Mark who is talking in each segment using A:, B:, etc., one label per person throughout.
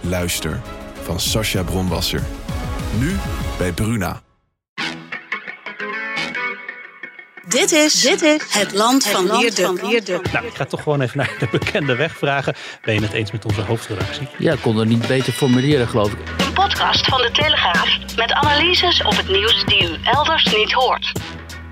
A: Luister van Sascha Bronwasser. Nu bij Bruna.
B: Dit is, dit is het land van Wierde.
C: Nou, ik ga toch gewoon even naar de bekende weg vragen. Ben je het eens met onze hoofdredactie?
D: Ja, ik kon het niet beter formuleren, geloof ik.
B: Een podcast van de Telegraaf met analyses op het nieuws die u elders niet hoort.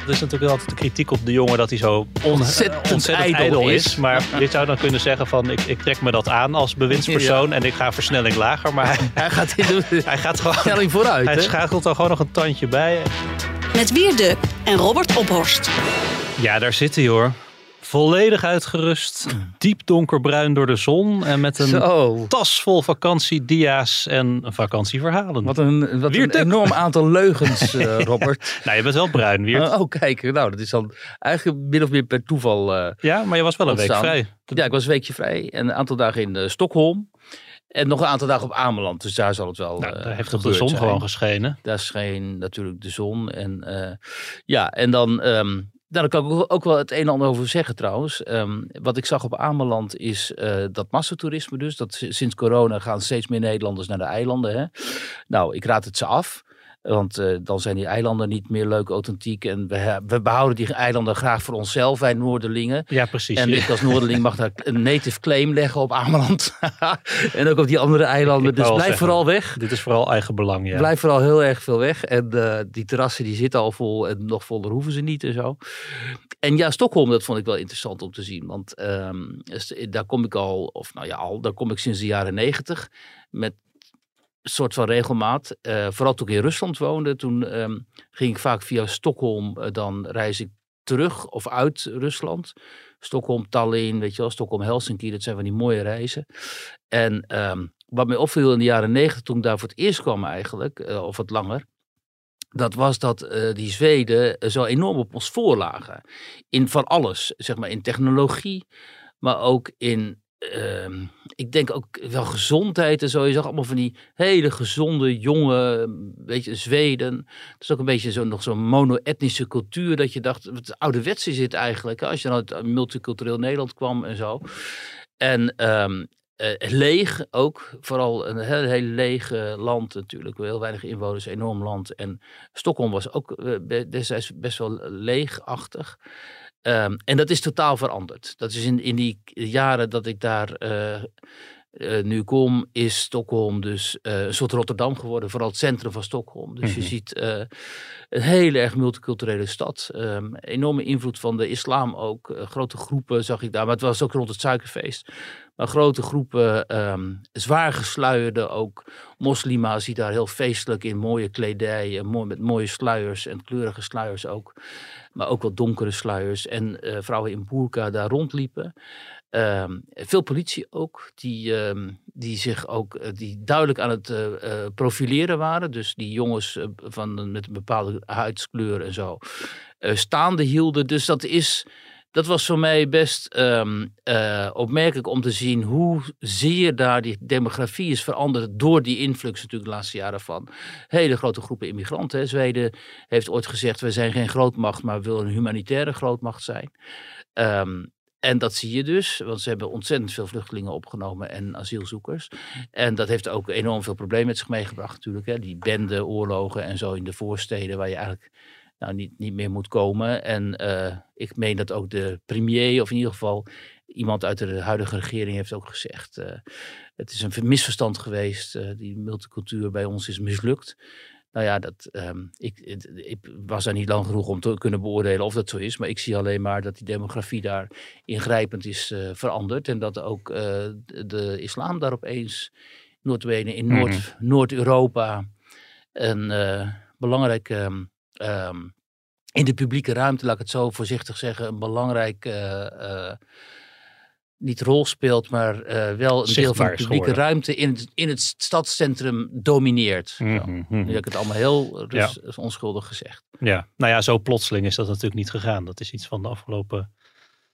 C: Er is natuurlijk altijd de kritiek op de jongen dat hij zo on-
D: Ontzettend
C: eh, ontzettend
D: ijdel is.
C: is. Maar je zou dan kunnen zeggen van ik, ik trek me dat aan als bewindspersoon en ik ga versnelling lager. Maar hij,
D: Hij gaat
C: hij gaat gewoon...
D: stelling vooruit,
C: Hij schakelt er gewoon nog een tandje bij.
B: Met Wierde en Robert Ophorst.
C: Ja, daar zit hij hoor. Volledig uitgerust, diep donkerbruin door de zon en met een
D: Zo.
C: tas vol vakantiedia's en vakantieverhalen.
D: Wat een, wat een enorm aantal leugens, eh, Robert.
C: Nou, je bent wel bruin, Wiert.
D: Oh, kijk, nou, dat is dan eigenlijk min of meer per toeval. eh,
C: Ja, maar je was wel een week vrij.
D: ja, ik was een weekje vrij en een aantal dagen in eh, Stockholm. En nog een aantal dagen op Ameland, dus daar zal het wel.
C: Nou, daar heeft toch de zon
D: zijn.
C: gewoon geschenen.
D: Daar scheen natuurlijk de zon. En ja, en dan, ehm, daar kan ik ook- wel het een en ander over zeggen trouwens. Ehm, wat ik zag op Ameland is eh, dat massatoerisme dus. Dat sinds corona gaan steeds meer Nederlanders naar de eilanden. Hè? Nou, ik raad het ze af. Want eh, dan zijn die eilanden niet meer leuk, authentiek. En we, we behouden die eilanden graag voor onszelf, wij Noorderlingen.
C: Ja, precies.
D: En ik als Noorderling mag daar een native claim leggen op Ameland. en ook op die andere eilanden. Dus blijf
C: zeggen,
D: vooral weg.
C: Dit is vooral eigen belang, ja.
D: Blijf vooral heel erg veel weg. En eh, die terrassen die zitten al vol en nog voller hoeven ze niet en zo. En ja, Stockholm, dat vond ik wel interessant om te zien. Want ehm, daar kom ik al, of nou ja, al, daar kom ik sinds de jaren negentig. Met soort van regelmaat. Eh, vooral toen ik in Rusland woonde, toen ehm, ging ik vaak via Stockholm. eh, dan reis ik terug of uit Rusland. Stockholm, Tallinn, weet je wel, Stockholm, Helsinki. Dat zijn van die mooie reizen. En ehm, wat mij opviel in de jaren negentig, toen ik daar voor het eerst kwam eigenlijk, eh, of wat langer. Dat was dat die Zweden zo enorm op ons voorlagen. In van alles, zeg maar in technologie, maar ook in, ehm, ik denk ook wel gezondheid en zo. Je zag allemaal van die hele gezonde, jonge, weet je, Zweden. Het is ook een beetje zo, nog zo'n mono-etnische cultuur dat je dacht, wat ouderwets is dit eigenlijk? Als je dan uit multicultureel Nederland kwam en zo. En ehm, eh, leeg ook, vooral een heel, leeg land natuurlijk, heel weinig inwoners, enorm land. En Stockholm was ook be- destijds best wel leegachtig. Ehm, en dat is totaal veranderd. Dat is in, in die jaren dat ik daar eh, eh, nu kom, is Stockholm dus eh, een soort Rotterdam geworden. Vooral het centrum van Stockholm. Dus je
C: Mhm.
D: ziet een hele erg multiculturele stad. Ehm, enorme invloed van de islam ook. Grote groepen zag ik daar. Maar het was ook rond het suikerfeest. Maar grote groepen ehm, zwaar gesluierde ook moslima's die daar heel feestelijk in mooie kledij, en mooi, met mooie sluiers en kleurige sluiers ook. Maar ook wel donkere sluiers en eh, vrouwen in burka daar rondliepen. Ehm, veel politie ook, die, ehm, die zich ook eh, die duidelijk aan het eh, eh, profileren waren. Dus die jongens eh, van, met een bepaalde huidskleur en zo eh, staande hielden. Dus dat is. Dat was voor mij best ehm, eh, opmerkelijk om te zien hoe zeer daar die demografie is veranderd door die influx natuurlijk de laatste jaren van hele grote groepen immigranten. Zweden heeft ooit gezegd, we zijn geen grootmacht, maar we willen een humanitaire grootmacht zijn. Ehm, en dat zie je dus, want ze hebben ontzettend veel vluchtelingen opgenomen en asielzoekers. En dat heeft ook enorm veel problemen met zich meegebracht natuurlijk. Hè. Die bende, oorlogen en zo in de voorsteden waar je eigenlijk nou, niet, niet meer moet komen. En eh, ik meen dat ook de premier, of in ieder geval iemand uit de huidige regering heeft ook gezegd. eh, het is een misverstand geweest. eh, die multicultuur bij ons is mislukt. Nou ja, dat, ehm, ik, ik was daar niet lang genoeg om te kunnen beoordelen of dat zo is. Maar ik zie alleen maar dat die demografie daar ingrijpend is veranderd. En dat ook de, de islam daar opeens, notabene in
C: Mhm.
D: Noord, Noord-Europa, een eh, belangrijk, ehm, ehm, in de publieke ruimte, laat ik het zo voorzichtig zeggen, een belangrijk eh, eh, niet rol speelt, maar eh, wel een deel van de publieke
C: geworden.
D: ruimte in het, in het stadscentrum domineert. Zo.
C: Mhm,
D: Nu heb ik het allemaal heel rus- onschuldig gezegd.
C: Ja, nou ja, zo plotseling is dat natuurlijk niet gegaan. Dat is iets van de afgelopen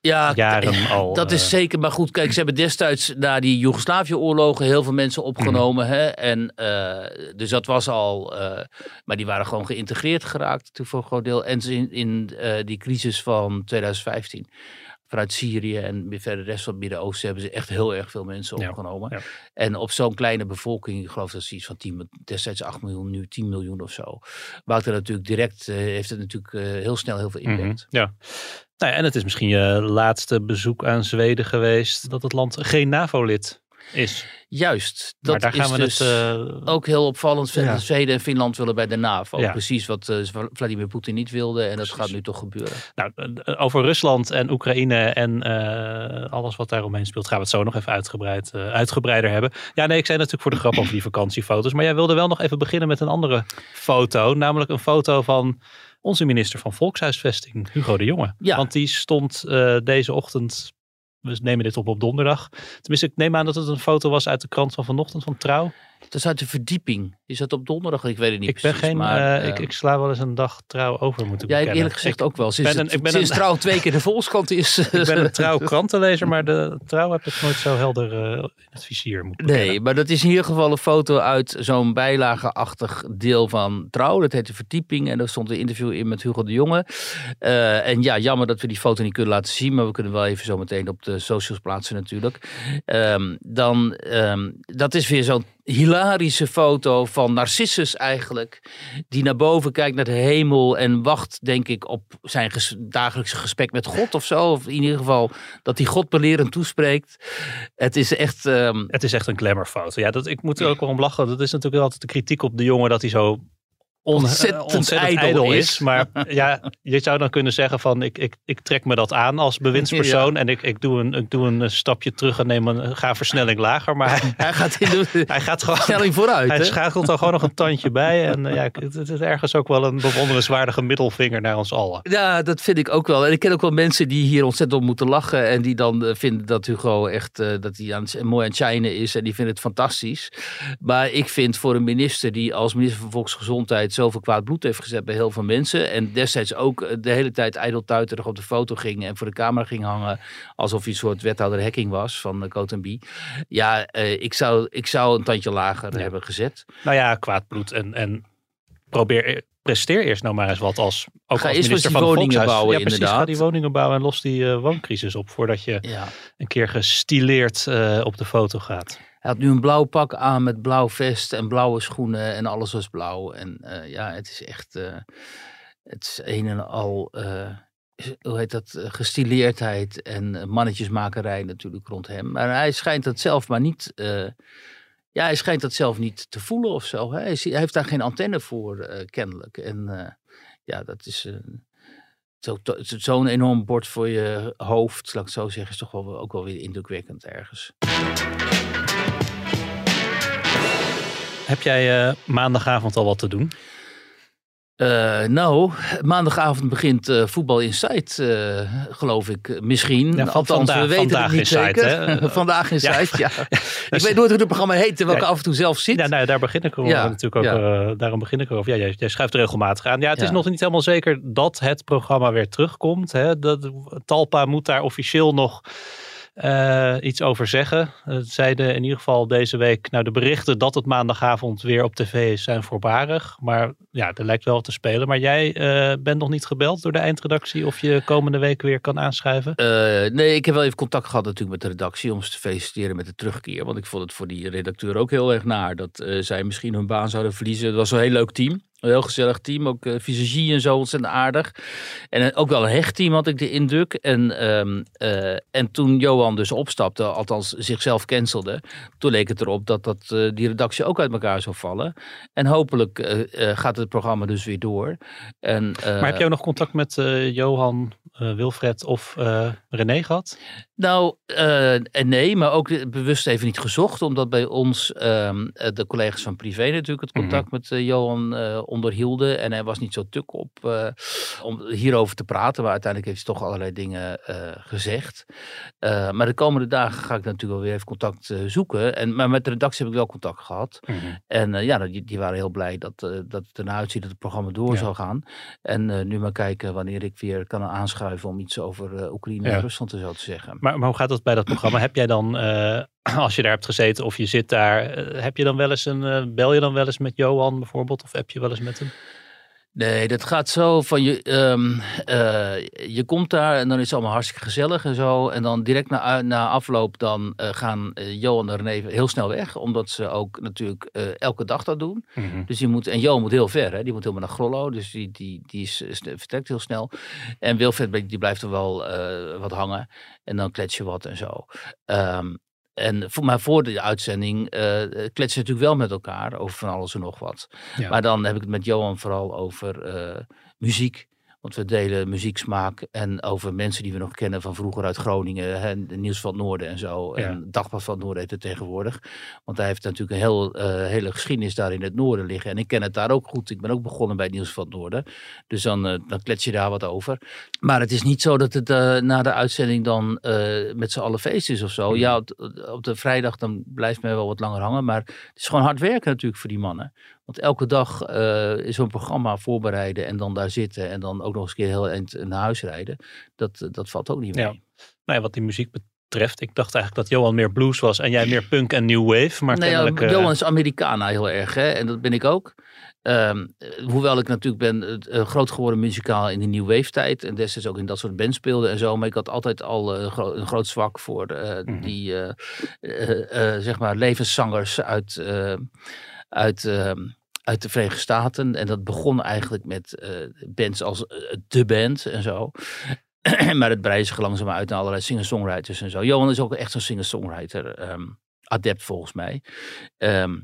D: Ja,
C: jaren al.
D: Dat is
C: eh,
D: zeker, maar goed, kijk, ze hebben destijds na die Joegoslavië-oorlogen heel veel mensen opgenomen. Hè? En, eh, dus dat was al, eh, maar die waren gewoon geïntegreerd geraakt voor een groot deel. En ze in, in die crisis van 2015, vanuit Syrië en verder de rest van het Midden-Oosten, hebben ze echt heel erg veel mensen opgenomen.
C: ja.
D: En op zo'n kleine bevolking, ik geloof dat ze iets van 10, mi- destijds 8 miljoen, nu 10 miljoen of zo. Maakt het natuurlijk direct, eh, heeft het natuurlijk eh, heel snel heel veel impact.
C: Mhm, Ja. Nou ja, en het is misschien je laatste bezoek aan Zweden geweest dat het land geen NAVO-lid is.
D: Juist,
C: maar
D: dat
C: daar gaan
D: is
C: we
D: dus...
C: het. eh,
D: ook heel opvallend.
C: Ja.
D: Zweden en Finland willen bij de NAVO.
C: Ja.
D: Precies wat eh, Vladimir Poetin niet wilde. En dat gaat nu toch gebeuren.
C: Nou, over Rusland en Oekraïne en eh, alles wat daar omheen speelt, gaan we het zo nog even uitgebreid, eh, uitgebreider hebben. Ja, nee, ik zei natuurlijk voor de grap over die vakantiefoto's. Maar jij wilde wel nog even beginnen met een andere foto. Namelijk een foto van onze minister van Volkshuisvesting, Hugo de Jonge.
D: Ja.
C: Want die stond eh, deze ochtend. We nemen dit op op donderdag. Tenminste, ik neem aan dat het een foto was uit de krant van vanochtend van Trouw.
D: Dat is uit de verdieping. Is dat op donderdag? Ik weet het niet
C: ik ben
D: precies.
C: geen.
D: maar,
C: eh,
D: eh,
C: ik, ik sla wel eens een dag Trouw over, moet ik
D: ja,
C: bekennen.
D: eerlijk gezegd ook wel. Sinds,
C: ben een-
D: het-
C: ik ben
D: sinds
C: een-
D: trouw twee keer de Volkskrant is.
C: Ik ben een trouw krantenlezer, maar de trouw heb ik nooit zo helder eh, in het vizier moeten
D: Nee, maar dat is in ieder geval een foto uit zo'n bijlageachtig deel van Trouw. Dat heet de verdieping en daar stond een interview in met Hugo de Jonge. Eh, en ja, jammer dat we die foto niet kunnen laten zien, maar we kunnen wel even zo meteen op de socials plaatsen natuurlijk. Ehm, dan, ehm, dat is weer zo'n hilarische foto van Narcissus eigenlijk, die naar boven kijkt naar de hemel en wacht, denk ik, op zijn ges- dagelijkse gesprek met God of zo. Of in ieder geval dat hij God belerend toespreekt. Het is echt... ehm,
C: Het is echt een glamourfoto. Ja, dat, ik moet er ook wel om lachen. Dat is natuurlijk altijd de kritiek op de jongen dat hij zo on-
D: Ontzettend
C: ontzettend
D: ijdel is.
C: is. Maar ja, je zou dan kunnen zeggen van ik, ik, ik trek me dat aan als bewindspersoon. En ik, ik, doe een, ik doe een stapje terug en neem een, ga versnelling lager. Maar hij,
D: Hij gaat in de
C: hij gaat gewoon...
D: stelling vooruit.
C: Hij
D: hè?
C: schakelt er gewoon nog een tandje bij. En eh, ja, het, het is ergens ook wel een bewonderenswaardige middelvinger naar ons allen.
D: Ja, dat vind ik ook wel. En ik ken ook wel mensen die hier ontzettend op moeten lachen. En die dan eh, vinden dat Hugo echt eh, dat hij aan, mooi aan het shinen is. En die vinden het fantastisch. Maar ik vind voor een minister die als minister van Volksgezondheid zoveel kwaad bloed heeft gezet bij heel veel mensen. En destijds ook eh, de hele tijd ijdeltuiterig op de foto ging. En voor de camera ging hangen. Alsof hij een soort wethouder hacking was van uh, Cotenby. Ja, eh, ik, zou, ik zou een tandje lager
C: Ja.
D: hebben gezet.
C: Nou ja, kwaad bloed en, en probeer, presteer eerst nou maar eens wat als, ook
D: Ga
C: als minister van
D: woningen bouwen,
C: ja, precies,
D: inderdaad.
C: ga die woningen bouwen en los die eh, wooncrisis op voordat je
D: Ja.
C: een keer gestileerd eh, op de foto gaat.
D: Hij had nu een blauw pak aan met blauw vest en blauwe schoenen en alles was blauw. En eh, ja, het is echt, eh, het is een en al, eh, hoe heet dat, gestileerdheid en mannetjesmakerij natuurlijk rond hem. Maar hij schijnt dat zelf maar niet, ja, hij schijnt dat zelf niet te voelen of zo. hè. Hij, heeft daar geen antenne voor, kennelijk. En ja, dat is... Zo'n enorm bord voor je hoofd, laat ik zo zeggen, is toch wel, ook wel weer indrukwekkend ergens.
C: Heb jij eh, maandagavond al wat te doen?
D: Eh, nou, maandagavond begint eh, Voetbal Insight, eh, geloof ik, misschien.
C: Ja, van
D: Althans,
C: vandaag-
D: we weten
C: vandaag
D: het niet
C: Insight,
D: zeker.
C: hè?
D: vandaag Insight, ja. ik weet nooit hoe het programma heet, terwijl ik
C: Ja.
D: af en toe zelf zit.
C: Ja, nou, daar begin ik erover
D: Ja,
C: natuurlijk ook. daarom begin ik erover. Ja, jij, jij schuift regelmatig aan. Ja, het is nog niet helemaal zeker dat het programma weer terugkomt. Hè. Dat, Talpa moet daar officieel nog eh, iets over zeggen. Het zeiden in ieder geval deze week, nou de berichten dat het maandagavond weer op tv is, zijn voorbarig. Maar ja, er lijkt wel te spelen. Maar jij eh, bent nog niet gebeld door de eindredactie of je komende week weer kan aanschuiven?
D: Eh, nee, ik heb wel even contact gehad natuurlijk met de redactie om ze te feliciteren met de terugkeer. Want ik vond het voor die redacteur ook heel erg naar dat zij misschien hun baan zouden verliezen. Het was een heel leuk team. Een heel gezellig team, ook uh, visagie en zo ontzettend aardig. En uh, ook wel een hecht team had ik de indruk. En, um, uh, en toen Johan dus opstapte, althans zichzelf cancelde, toen leek het erop dat, dat uh, die redactie ook uit elkaar zou vallen. En hopelijk gaat het programma dus weer door. En,
C: maar heb jij nog contact met Johan, Wilfred of René gehad?
D: Nou, nee, maar ook bewust even niet gezocht, omdat bij ons um, de collega's van privé natuurlijk het contact mm -hmm. met Johan onderhielden. En hij was niet zo tuk op eh, om hierover te praten. Maar uiteindelijk heeft hij toch allerlei dingen eh, gezegd. Eh, maar de komende dagen ga ik natuurlijk wel weer even contact zoeken. En, maar met de redactie heb ik wel contact gehad.
C: Mhm.
D: En ja, die, die waren heel blij dat, dat het ernaar uitziet dat het programma door
C: Ja.
D: zou gaan. En nu maar kijken wanneer ik weer kan aanschuiven om iets over Oekraïne
C: Ja.
D: en Rusland te zo te zeggen.
C: Maar, maar hoe gaat dat bij dat programma? heb jij dan, als je daar hebt gezeten of je zit daar, eh, heb je dan wel eens een, eh, bel je dan wel eens met Johan bijvoorbeeld? Of heb je wel eens met hem?
D: Nee, dat gaat zo van je, ehm, eh, je komt daar en dan is het allemaal hartstikke gezellig en zo. En dan direct na, na afloop dan gaan Johan en René heel snel weg. Omdat ze ook natuurlijk elke dag dat doen. Dus die moet, en Johan moet heel ver, hè? die moet helemaal naar Grollo. Dus die, die, die is, vertrekt heel snel. En Wilfred die blijft er wel wat hangen. En dan klets je wat en zo. Ehm, en voor, maar voor de uitzending eh kletsen we natuurlijk wel met elkaar over van alles en nog wat.
C: Ja.
D: Maar dan heb ik het met Johan vooral over eh, muziek. Want we delen muzieksmaak en over mensen die we nog kennen van vroeger uit Groningen. Hè, de Nieuws van het Noorden en zo.
C: Ja.
D: En Dagblad van het Noorden heet het tegenwoordig. Want hij heeft natuurlijk een heel, eh, hele geschiedenis daar in het Noorden liggen. En ik ken het daar ook goed. Ik ben ook begonnen bij Nieuws van het Noorden. Dus dan, eh, dan klets je daar wat over. Maar het is niet zo dat het eh, na de uitzending dan met z'n allen feest is of zo. Ja, op, op de vrijdag dan blijft men wel wat langer hangen. Maar het is gewoon hard werken natuurlijk voor die mannen. Want elke dag eh, is zo'n programma voorbereiden en dan daar zitten. En dan ook nog eens een keer heel eind naar huis rijden. Dat, dat valt ook niet mee.
C: Ja. Nou ja, wat die muziek betreft, ik dacht eigenlijk dat Johan meer blues was en jij meer punk en new wave. Maar
D: Nee,
C: kennelijk... eh,
D: Johan is Americana heel erg, hè? en dat ben ik ook. Ehm, eh, hoewel ik natuurlijk ben eh, groot geworden muzikaal in de New Wave tijd. En destijds ook in dat soort bands speelde en zo. Maar ik had altijd al eh, een, gro- een groot zwak voor eh,
C: Mhm.
D: die, eh, eh, eh, zeg maar, levenszangers uit, eh, uit, ehm, uit de Verenigde Staten. En dat begon eigenlijk met eh, bands als eh, De Band en zo. maar het breidt zich langzaam uit naar allerlei singer-songwriters en zo. Johan is ook echt zo'n singer-songwriter. ehm, adept volgens mij. Ehm,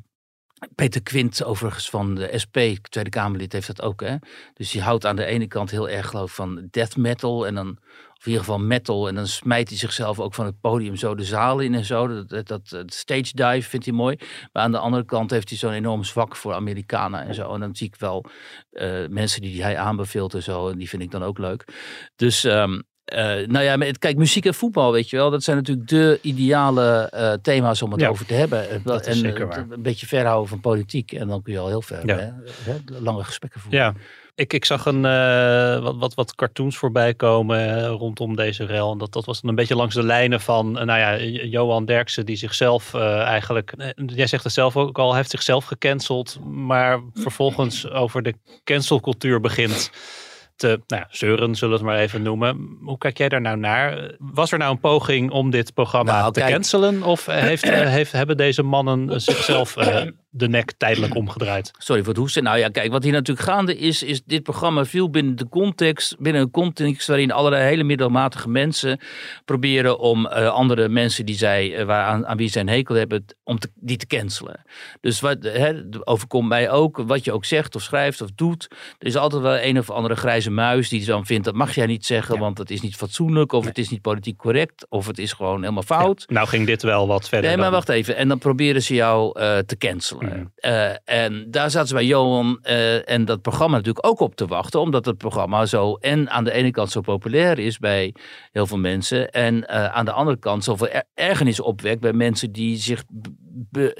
D: Peter Quint, overigens van de SP, Tweede Kamerlid, heeft dat ook. Hè? Dus die houdt aan de ene kant heel erg geloof van death metal. En dan, of in ieder geval metal. En dan smijt hij zichzelf ook van het podium zo de zaal in en zo. Dat, dat stage dive vindt hij mooi. Maar aan de andere kant heeft hij zo'n enorm zwak voor Amerikanen en zo. En dan zie ik wel eh, mensen die hij aanbeveelt en zo. En die vind ik dan ook leuk. Dus... ehm, eh, nou ja, maar het- kijk, muziek en voetbal, weet je wel, dat zijn natuurlijk de ideale eh, thema's om het
C: Ja,
D: over te hebben. Eh,
C: dat is
D: en
C: zeker
D: eh,
C: waar.
D: een beetje verhouden van politiek en dan kun je al heel ver
C: Ja.
D: hè, hè, lange gesprekken voeren.
C: Ja, ik, ik zag een, wat, wat, wat cartoons voorbij komen rondom deze rel. En dat, dat was dan een beetje langs de lijnen van, nou ja, Johan Derksen die zichzelf eigenlijk, jij zegt het zelf ook al, heeft zichzelf gecanceld. Maar vervolgens over de cancelcultuur begint te nou ja, zeuren, zullen we het maar even noemen. Hoe kijk jij daar nou naar? Was er nou een poging om dit programma
D: Nou,
C: te
D: kijk.
C: cancelen? Of heeft, eh, heeft, hebben deze mannen zichzelf eh, de nek tijdelijk omgedraaid?
D: Sorry voor het hoesten. Nou ja, kijk, wat hier natuurlijk gaande is, is dit programma viel binnen de context, binnen een context waarin allerlei hele middelmatige mensen proberen om eh, andere mensen die zij, eh, waar aan, aan wie zij een hekel hebben, om te, die te cancelen. Dus wat hè, overkomt mij ook, wat je ook zegt of schrijft of doet, er is altijd wel een of andere grijze muis die dan vindt dat mag jij niet zeggen,
C: Ja.
D: want dat is niet fatsoenlijk of het is niet politiek correct of het is gewoon helemaal fout.
C: Nou ging dit wel wat verder.
D: Nee, maar
C: dan-
D: wacht even. En dan proberen ze jou eh, te cancelen.
C: Mhm.
D: Eh, en daar zaten ze bij Johan eh, en dat programma natuurlijk ook op te wachten. Omdat het programma zo en aan de ene kant zo populair is bij heel veel mensen. En eh, aan de andere kant zoveel er- ergernis opwekt bij mensen die zich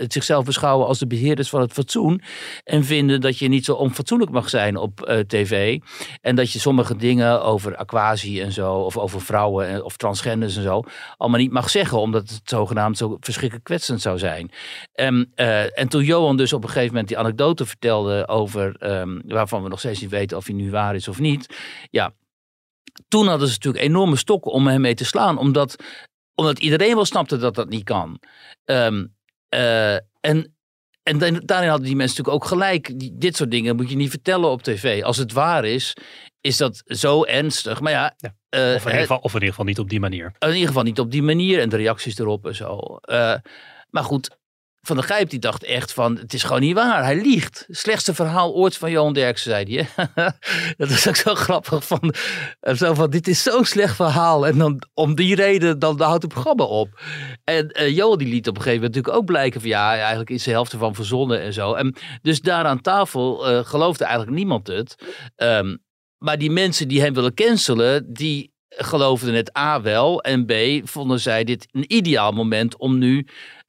D: zichzelf beschouwen als de beheerders van het fatsoen. En vinden dat je niet zo onfatsoenlijk mag zijn op eh, tv. En dat je sommige dingen over aquatie en zo, of over vrouwen en- of transgenders en zo, allemaal niet mag zeggen, omdat het zogenaamd zo verschrikkelijk kwetsend zou zijn. En, eh, en toen Johan dus op een gegeven moment die anekdote vertelde over, ehm, waarvan we nog steeds niet weten of hij nu waar is of niet, ja, toen hadden ze natuurlijk enorme stokken om hem mee te slaan, omdat, omdat iedereen wel snapte dat dat niet kan. Ehm, eh, en en dan- daarin hadden die mensen natuurlijk ook gelijk. Dit soort dingen moet je niet vertellen op tv. Als het waar is, is dat zo ernstig. Maar ja,
C: Ja.
D: eh,
C: Of in, ieder geval, of in ieder geval niet op die manier.
D: in ieder geval niet op die manier en de reacties erop en zo. Eh, maar goed, Van der Gijp die dacht echt van, het is gewoon niet waar. Hij liegt. Slechtste verhaal ooit van Johan Derksen, zei hij. dat is ook zo grappig. Van, eh, zo van, dit is zo'n slecht verhaal. En dan om die reden, dan, dan houdt het programma op. En uh, Johan die liet op een gegeven moment natuurlijk ook blijken van, ja, eigenlijk is de helft ervan verzonnen en zo. En dus daar aan tafel uh, geloofde eigenlijk niemand het. Um, maar die mensen die hem willen cancelen, die geloofden het A wel. En B vonden zij dit een ideaal moment om nu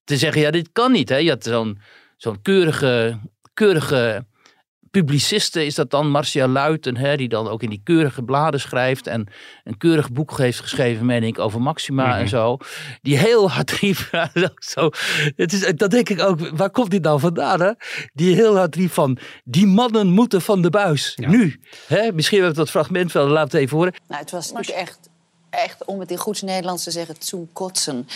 D: te zeggen, ja, dit kan niet. Hè? Je had zo'n zo'n keurige, keurige publiciste, is dat dan Marcia Luiten, hè, die dan ook in die keurige bladen schrijft en een keurig boek heeft geschreven, meen ik, over Maxima mm -hmm. en zo. Die heel hard riep, zo, het is, dat denk ik ook, waar komt dit nou vandaan? Hè? Die heel hard riep van, die mannen moeten van de buis, ja. nu. Hè? Misschien hebben we dat fragment wel, laten we even horen.
E: Nou, het was natuurlijk echt echt, om het in goeds Nederlands te zeggen, zo'n kotsen.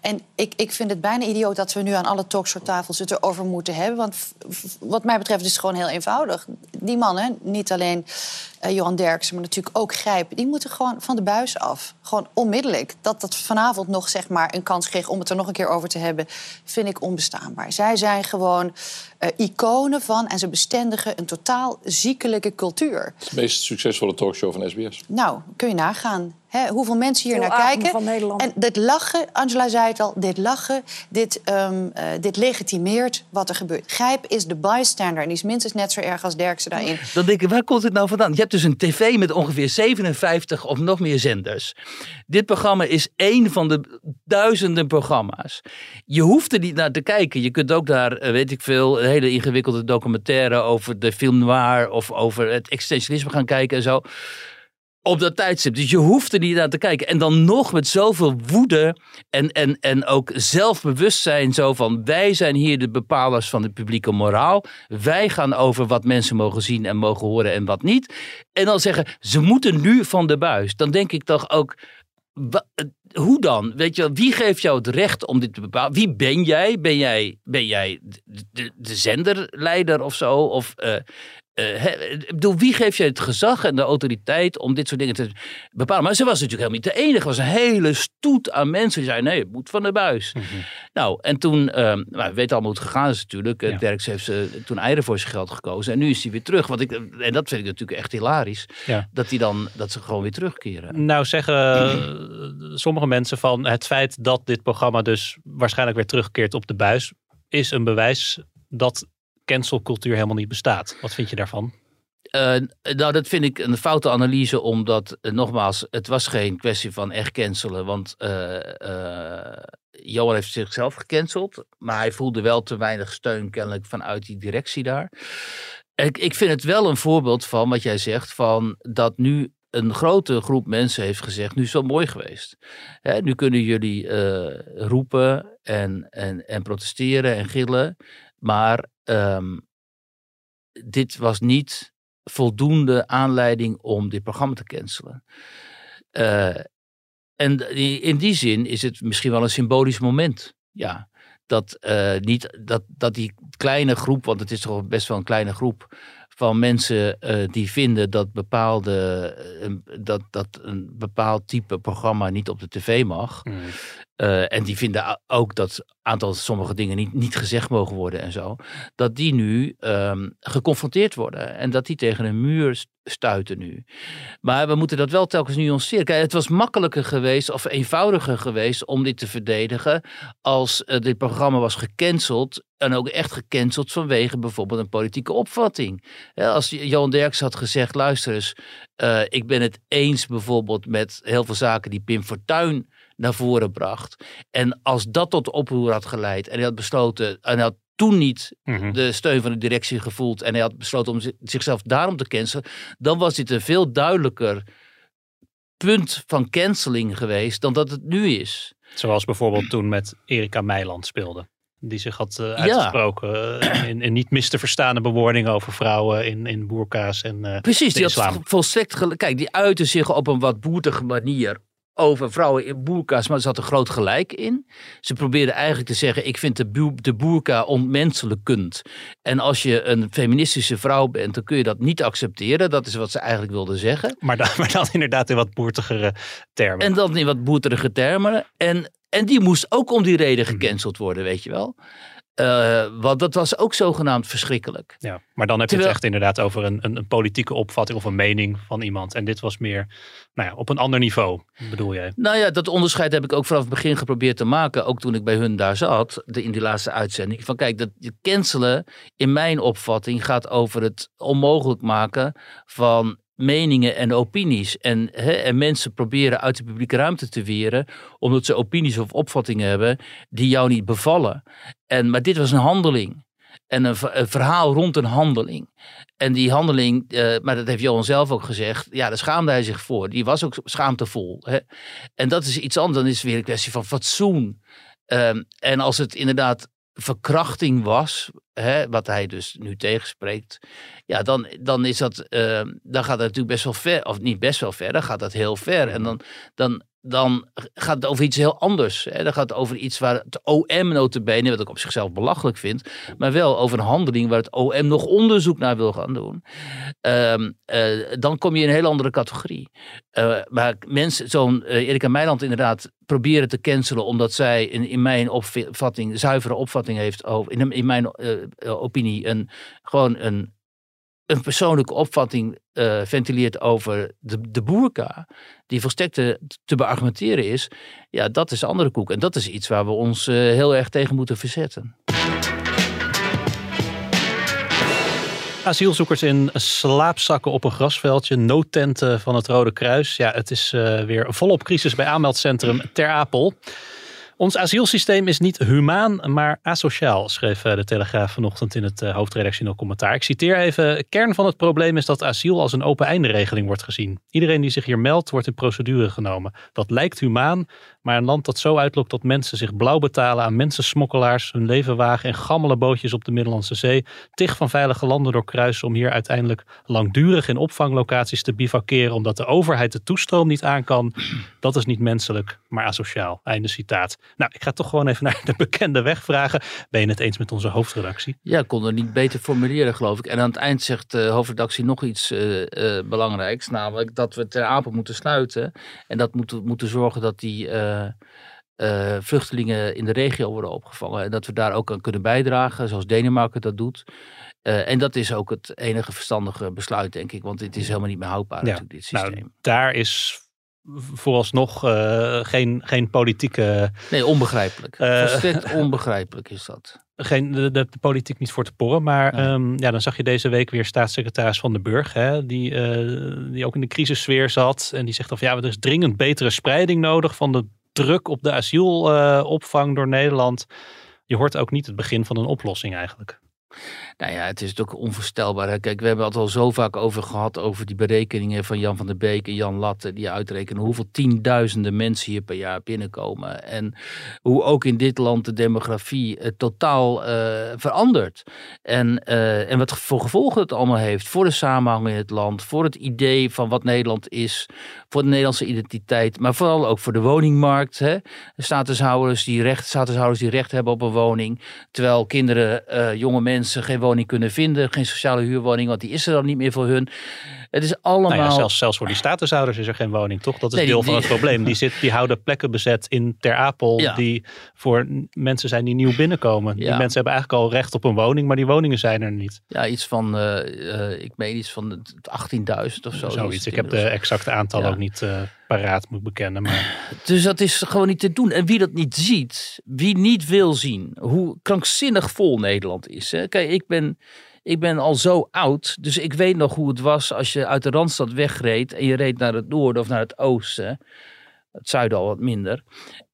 E: En ik, ik vind het bijna idioot dat we nu aan alle talkshowtafels het erover moeten hebben. Want wat mij betreft is het gewoon heel eenvoudig. Die mannen, niet alleen uh, Johan Derksen, maar natuurlijk ook Grijp... die moeten gewoon van de buis af. Gewoon onmiddellijk. Dat dat vanavond nog zeg maar, een kans kreeg om het er nog een keer over te hebben... vind ik onbestaanbaar. Zij zijn gewoon uh, iconen van en ze bestendigen een totaal ziekelijke cultuur.
F: Het meest succesvolle talkshow van SBS.
E: Nou, kun je nagaan. Hè, hoeveel mensen hier naar kijken. En dit lachen, Angela zei het al, dit lachen, dit, um, uh, dit legitimeert wat er gebeurt. Grijp is de bystander en die is minstens net zo erg als Derksen daarin.
D: Dan denk ik, waar komt het nou vandaan? Je hebt dus een tv met ongeveer 57 of nog meer zenders. Dit programma is één van de duizenden programma's. Je hoeft er niet naar te kijken. Je kunt ook daar, weet ik veel, een hele ingewikkelde documentaire over de film noir of over het existentialisme gaan kijken en zo op dat tijdstip. Dus je hoeft er niet naar te kijken. En dan nog met zoveel woede en, en, en ook zelfbewustzijn. Zo van, wij zijn hier de bepalers van de publieke moraal. Wij gaan over wat mensen mogen zien en mogen horen en wat niet. En dan zeggen, ze moeten nu van de buis. Dan denk ik toch ook, hoe dan? Weet je, wie geeft jou het recht om dit te bepalen? Wie ben jij? Ben jij, ben jij de, de, de zenderleider of zo? Of uh, uh, he, ik bedoel, wie geeft je het gezag en de autoriteit om dit soort dingen te bepalen? Maar ze was natuurlijk helemaal niet de enige. Er was een hele stoet aan mensen die zeiden: nee, het moet van de buis. Mm -hmm. Nou, en toen, uh, nou, we weten allemaal hoe het gegaan is natuurlijk. Ja. Derks heeft uh, toen eieren voor zijn geld gekozen. En nu is hij weer terug. Want ik, en dat vind ik natuurlijk echt hilarisch. Ja. Dat, die dan, dat ze gewoon weer terugkeren.
C: Nou, zeggen sommige mensen van het feit dat dit programma dus waarschijnlijk weer terugkeert op de buis. is een bewijs dat cancelcultuur helemaal niet bestaat. Wat vind je daarvan?
D: Uh, nou, dat vind ik een foute analyse, omdat, uh, nogmaals, het was geen kwestie van echt cancelen. Want uh, Johan heeft zichzelf gecanceld, maar hij voelde wel te weinig steun kennelijk vanuit die directie daar. Ik, ik vind het wel een voorbeeld van wat jij zegt, van dat nu een grote groep mensen heeft gezegd, nu is het mooi geweest. Hè, nu kunnen jullie roepen en, en, en protesteren en gillen, maar um, dit was niet voldoende aanleiding om dit programma te cancelen. Uh, en in die zin is het misschien wel een symbolisch moment. Ja, dat, uh, niet, dat, dat die kleine groep, want het is toch best wel een kleine groep van mensen uh, die vinden dat, bepaalde, dat, dat een bepaald type programma niet op de tv mag. Mm. Uh, en die vinden ook dat aantal sommige dingen niet, niet gezegd mogen worden en zo. Dat die nu um, geconfronteerd worden. En dat die tegen een muur stuiten nu. Maar we moeten dat wel telkens nuanceren. Kijk, het was makkelijker geweest of eenvoudiger geweest om dit te verdedigen. Als uh, dit programma was gecanceld. En ook echt gecanceld vanwege bijvoorbeeld een politieke opvatting. Als Johan Derks had gezegd: luister eens, uh, ik ben het eens bijvoorbeeld met heel veel zaken die Pim Fortuyn naar voren bracht. En als dat tot oproer had geleid en hij had besloten, en hij had toen niet mm -hmm. de steun van de directie gevoeld en hij had besloten om zichzelf daarom te cancelen, dan was dit een veel duidelijker punt van canceling geweest dan dat het nu is.
C: Zoals bijvoorbeeld toen met Erika Meiland speelde. Die zich had uh, uitgesproken ja. in, in, niet mis te verstaande bewoordingen over vrouwen in, in boerka's en uh,
D: Precies, die had volstrekt Kijk, die uitte zich op een wat boertige manier over vrouwen in boerka's, maar er zat een groot gelijk in. Ze probeerden eigenlijk te zeggen, ik vind de, bu de boerka onmenselijkend. En als je een feministische vrouw bent, dan kun je dat niet accepteren. Dat is wat ze eigenlijk wilden zeggen.
C: Maar dan, maar dan inderdaad in wat boertigere termen.
D: En dan in wat boertige termen. En, en die moest ook om die reden gecanceld worden, weet je wel. Uh, want dat was ook zogenaamd verschrikkelijk.
C: Ja, maar dan heb je het echt inderdaad over een, een, een, politieke opvatting of een mening van iemand. En dit was meer nou ja, op een ander niveau, bedoel jij?
D: Nou ja, dat onderscheid heb ik ook vanaf het begin geprobeerd te maken. Ook toen ik bij hun daar zat, de, in die laatste uitzending. Van kijk, dat je cancelen in mijn opvatting gaat over het onmogelijk maken van meningen en opinies. En, hè, en mensen proberen uit de publieke ruimte te weren, omdat ze opinies of opvattingen hebben die jou niet bevallen. En, maar dit was een handeling. En een, verhaal rond een handeling. En die handeling, uh, maar dat heeft Johan zelf ook gezegd, ja, daar schaamde hij zich voor. Die was ook schaamtevol. Hè? En dat is iets anders, dan is het weer een kwestie van fatsoen. Um, en als het inderdaad verkrachting was, hè, wat hij dus nu tegenspreekt, ja, dan, dan, is dat, uh, dan gaat dat natuurlijk best wel ver, of niet best wel ver, dan gaat dat heel ver. En dan, dan, dan gaat het over iets heel anders. Hè. Dan gaat het over iets waar het OM notabene, wat ik op zichzelf belachelijk vind, maar wel over een handeling waar het OM nog onderzoek naar wil gaan doen. Um, uh, dan kom je in een heel andere categorie. Uh, maar mensen, zo'n uh, Erika Meiland inderdaad, proberen te cancelen omdat zij in, in mijn opvatting, zuivere opvatting heeft over, in, in mijn opinie, een, gewoon een een persoonlijke opvatting uh, ventileert over de, de boerka, die volstrekt te, te beargumenteren is, ja, dat is andere koek. En dat is iets waar we ons heel erg tegen moeten verzetten.
C: Asielzoekers in slaapzakken op een grasveldje, noodtenten van het Rode Kruis. Ja, het is uh, weer volop crisis bij aanmeldcentrum Ter Apel. Ons asielsysteem is niet humaan, maar asociaal, schreef eh, de Telegraaf vanochtend in het eh, hoofdredactioneel commentaar. Ik citeer even: Kern van het probleem is dat asiel als een open einde regeling wordt gezien. Iedereen die zich hier meldt, wordt in procedure genomen. Dat lijkt humaan, maar een land dat zo uitlokt dat mensen zich blauw betalen aan mensensmokkelaars, hun leven wagen in gammele bootjes op de Middellandse Zee, tig van veilige landen doorkruisen om hier uiteindelijk langdurig in opvanglocaties te bivakeren omdat de overheid de toestroom niet aan kan, dat is niet menselijk, maar asociaal. Einde citaat. Nou, ik ga toch gewoon even naar de bekende weg vragen. Ben je het eens met onze hoofdredactie?
D: Ja, ik kon het niet beter formuleren, geloof ik. En aan het eind zegt de hoofdredactie nog iets uh, uh, belangrijks, namelijk dat we ter apel moeten sluiten. En dat moeten, moeten zorgen dat die. Uh, uh, vluchtelingen in de regio worden opgevangen. En dat we daar ook aan kunnen bijdragen, zoals Denemarken dat doet. Uh, en dat is ook het enige verstandige besluit, denk ik. Want dit is helemaal niet meer houdbaar, ja. natuurlijk, dit systeem.
C: Nou, daar is vooralsnog uh, geen, geen politieke...
D: Nee, onbegrijpelijk. Volstrekt onbegrijpelijk is dat.
C: Geen, de, de, politiek niet voor te porren. Maar. Um, ja, dan zag je deze week weer staatssecretaris Van den Burg. Hè, die, die ook in de crisissfeer zat. En die zegt of ja, er is dringend betere spreiding nodig van de druk op de asielopvang door Nederland. Je hoort ook niet het begin van een oplossing eigenlijk.
D: Nou ja, het is ook onvoorstelbaar. Kijk, we hebben het al zo vaak over gehad over die berekeningen van Jan van der Beek en Jan Latte. Die uitrekenen hoeveel tienduizenden mensen hier per jaar binnenkomen. En hoe ook in dit land de demografie uh, totaal uh, verandert. En, uh, en wat voor gevolgen het allemaal heeft voor de samenhang in het land. Voor het idee van wat Nederland is. Voor de Nederlandse identiteit. Maar vooral ook voor de woningmarkt. Hè? Die recht, statushouders die recht hebben op een woning. Terwijl kinderen, jonge mensen geen woning kunnen vinden. Geen sociale huurwoning, want die is er dan niet meer voor hun. Het is allemaal... Nou
C: ja, zelfs, zelfs voor die statushouders is er geen woning, toch? Dat is nee, deel die, van het probleem. Die, zit, die houden plekken bezet in Ter Apel ja. die voor mensen zijn die nieuw binnenkomen. Ja. Die mensen hebben eigenlijk al recht op een woning, maar die woningen zijn er niet.
D: Ja, iets van, uh, uh, ik meen iets van 18.000 of zo.
C: Zoiets. Ik heb de exacte aantal ook niet uh, paraat, moet bekennen. Maar...
D: Dus dat is gewoon niet te doen. En wie dat niet ziet, wie niet wil zien hoe krankzinnig vol Nederland is. Hè? Kijk, ik ben ik ben al zo oud, dus ik weet nog hoe het was als je uit de Randstad wegreed en je reed naar het noorden of naar het oosten. Het zuiden al wat minder.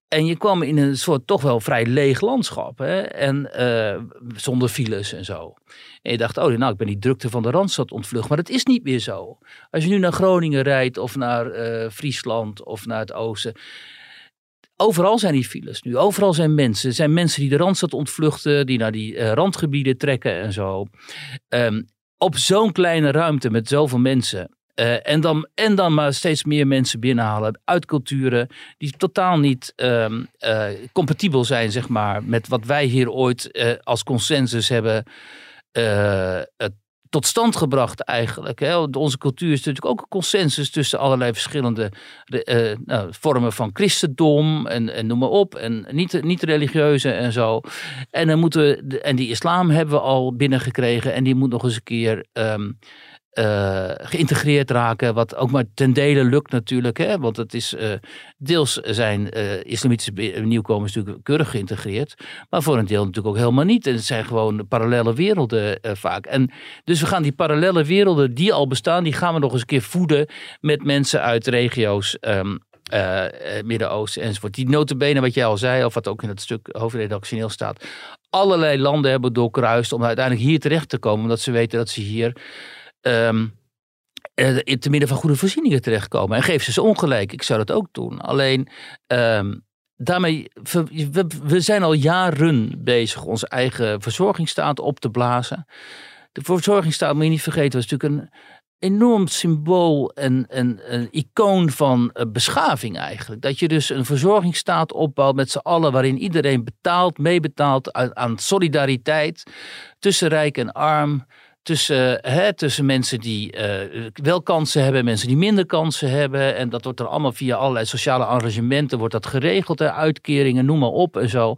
D: En je kwam in een soort toch wel vrij leeg landschap. Hè? En uh, zonder files en zo. En je dacht, oh, nou, ik ben die drukte van de Randstad ontvlucht. Maar dat is niet meer zo. Als je nu naar Groningen rijdt of naar uh, Friesland of naar het oosten overal zijn die files nu. Overal zijn mensen. Er zijn mensen die de Randstad ontvluchten, die naar die uh, randgebieden trekken en zo. Um, op zo'n kleine ruimte met zoveel mensen. Uh, en, dan, en dan maar steeds meer mensen binnenhalen uit culturen die totaal niet um, uh, compatibel zijn, zeg maar, met wat wij hier ooit als consensus hebben tot stand gebracht eigenlijk. Hè. Onze cultuur is natuurlijk ook een consensus tussen allerlei verschillende uh, nou, vormen van christendom en, en noem maar op. En niet, niet religieuze en zo. En, dan moeten we, en die islam hebben we al binnengekregen en die moet nog eens een keer... Um, uh, geïntegreerd raken. Wat ook maar ten dele lukt natuurlijk. Hè? Want het is uh, deels zijn uh, islamitische nieuwkomers natuurlijk keurig geïntegreerd. Maar voor een deel natuurlijk ook helemaal niet. En het zijn gewoon parallele werelden vaak. En dus we gaan die parallele werelden die al bestaan, die gaan we nog eens een keer voeden met mensen uit regio's. Um, Midden-Oosten enzovoort. Die notabene, wat jij al zei, of wat ook in het stuk hoofdredactioneel staat. Allerlei landen hebben doorkruist om uiteindelijk hier terecht te komen. Omdat ze weten dat ze hier um, te midden van goede voorzieningen terechtkomen. En geef ze ze ongelijk. Ik zou dat ook doen. Alleen um, daarmee, we, zijn al jaren bezig onze eigen verzorgingsstaat op te blazen. De verzorgingsstaat, moet je niet vergeten, was natuurlijk een enorm symbool en een, icoon van uh, beschaving eigenlijk. Dat je dus een verzorgingsstaat opbouwt met z'n allen, waarin iedereen betaalt, meebetaalt aan solidariteit tussen rijk en arm tussen, hè, tussen mensen die uh, wel kansen hebben en mensen die minder kansen hebben. En dat wordt er allemaal via allerlei sociale arrangementen wordt dat geregeld. Hè, uitkeringen, noem maar op en zo.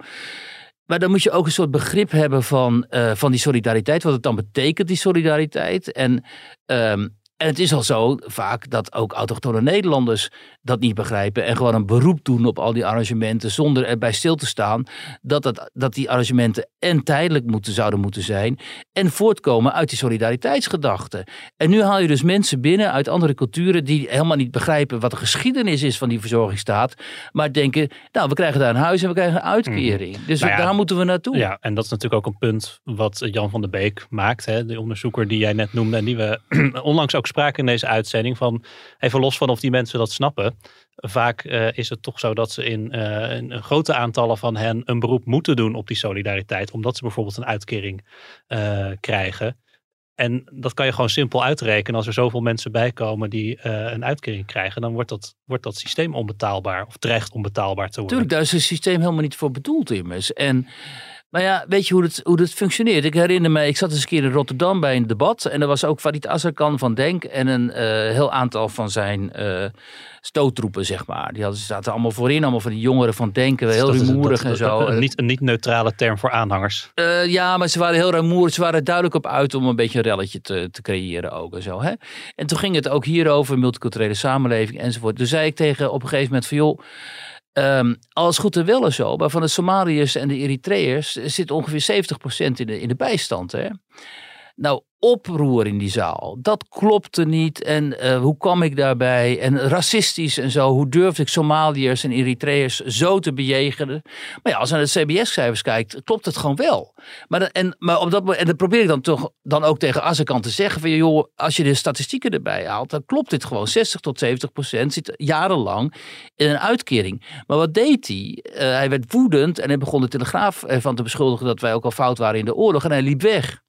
D: Maar dan moet je ook een soort begrip hebben van, uh, van die solidariteit. Wat het dan betekent, die solidariteit. En um, en het is al zo vaak dat ook autochtone Nederlanders dat niet begrijpen en gewoon een beroep doen op al die arrangementen zonder erbij stil te staan dat, het, dat die arrangementen en tijdelijk moeten, zouden moeten zijn en voortkomen uit die solidariteitsgedachte. En nu haal je dus mensen binnen uit andere culturen die helemaal niet begrijpen wat de geschiedenis is van die verzorgingsstaat, maar denken, nou we krijgen daar een huis en we krijgen een uitkering. Mhm. Dus nou daar moeten we naartoe.
C: Ja, en dat is natuurlijk ook een punt wat Jan van der Beek maakt, hè, de onderzoeker die jij net noemde en die we onlangs ook sprake in deze uitzending van, even los van of die mensen dat snappen, vaak uh, is het toch zo dat ze in, uh, grote aantallen van hen een beroep moeten doen op die solidariteit, omdat ze bijvoorbeeld een uitkering uh, krijgen. En dat kan je gewoon simpel uitrekenen. Als er zoveel mensen bijkomen die een uitkering krijgen, dan wordt dat, wordt dat systeem onbetaalbaar of dreigt onbetaalbaar te worden.
D: Tuurlijk, daar is het systeem helemaal niet voor bedoeld immers. En maar ja, weet je hoe het, hoe het functioneert? Ik herinner me, ik zat eens een keer in Rotterdam bij een debat. En er was ook Farid Azarkan van Denk en een uh, heel aantal van zijn uh, stoottroepen, zeg maar. Die hadden, zaten allemaal voorin, allemaal van die jongeren van Denken, heel rumoerig en zo.
C: Een niet, een niet neutrale term voor aanhangers.
D: Uh, ja, maar ze waren heel rumoerig. Ze waren duidelijk op uit om een beetje een relletje te, te creëren ook en zo. Hè? En toen ging het ook hier over multiculturele samenleving enzovoort. Toen zei ik tegen op een gegeven moment van joh Um, alles goed en wel en zo, maar van de Somaliërs en de Eritreërs zit ongeveer 70% in de, in de bijstand. Hè? Nou, oproer in die zaal. Dat klopte niet. En uh, hoe kwam ik daarbij? En racistisch en zo. Hoe durfde ik Somaliërs en Eritreërs zo te bejegenen? Maar ja, als je naar de CBS-cijfers kijkt, klopt het gewoon wel. Maar, en, maar op dat, en dat probeer ik dan toch dan ook tegen Azekant te zeggen. Van, joh, als je de statistieken erbij haalt, dan klopt dit gewoon. 60 tot 70 procent zit jarenlang in een uitkering. Maar wat deed hij? Uh, hij werd woedend en hij begon de Telegraaf ervan te beschuldigen dat wij ook al fout waren in de oorlog. En hij liep weg.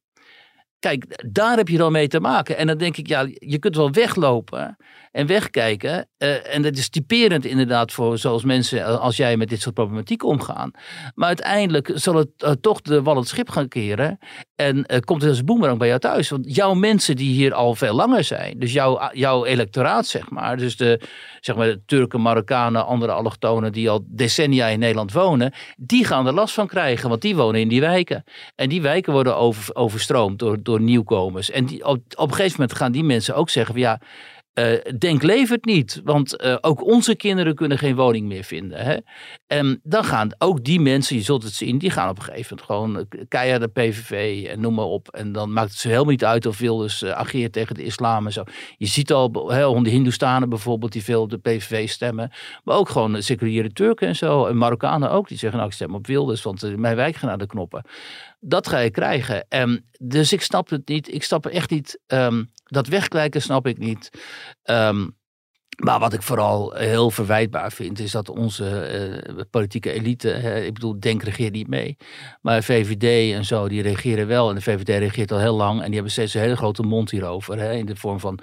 D: Kijk, daar heb je dan mee te maken. En dan denk ik, ja, je kunt wel weglopen en wegkijken. Uh, en dat is typerend inderdaad voor zoals mensen eh, als jij met dit soort problematiek omgaan. Maar uiteindelijk zal het uh, toch de wal het schip gaan keren. En komt het als boemerang bij jou thuis. Want jouw mensen die hier al veel langer zijn. Dus jouw, jouw electoraat zeg maar. Dus de, zeg maar Turken, Marokkanen, andere allochtonen die al decennia in Nederland wonen. Die gaan er last van krijgen. Want die wonen in die wijken. En die wijken worden over, overstroomd door, door nieuwkomers. En op, op een gegeven moment gaan die mensen ook zeggen ja uh, denk levert niet, want uh, ook onze kinderen kunnen geen woning meer vinden. Hè? En dan gaan ook die mensen, je zult het zien, die gaan op een gegeven moment gewoon uh, keihard de PVV en noem maar op. En dan maakt het ze helemaal niet uit of Wilders uh, ageert tegen de islam en zo. Je ziet al hè, de Hindoestanen bijvoorbeeld die veel op de PVV stemmen, maar ook gewoon seculiere Turken en zo. En Marokkanen ook, die zeggen nou ik stem op Wilders, want mijn wijk gaat naar de knoppen. Dat ga je krijgen. En dus ik snap het niet. Ik snap echt niet. Um, dat wegkijken snap ik niet. Um, Maar wat ik vooral heel verwijtbaar vind, is dat onze eh, politieke elite, ik bedoel, Denk regeert niet mee. Maar VVD en zo, die reageren wel. En de VVD reageert al heel lang en die hebben steeds een hele grote mond hierover. Hè, in de vorm van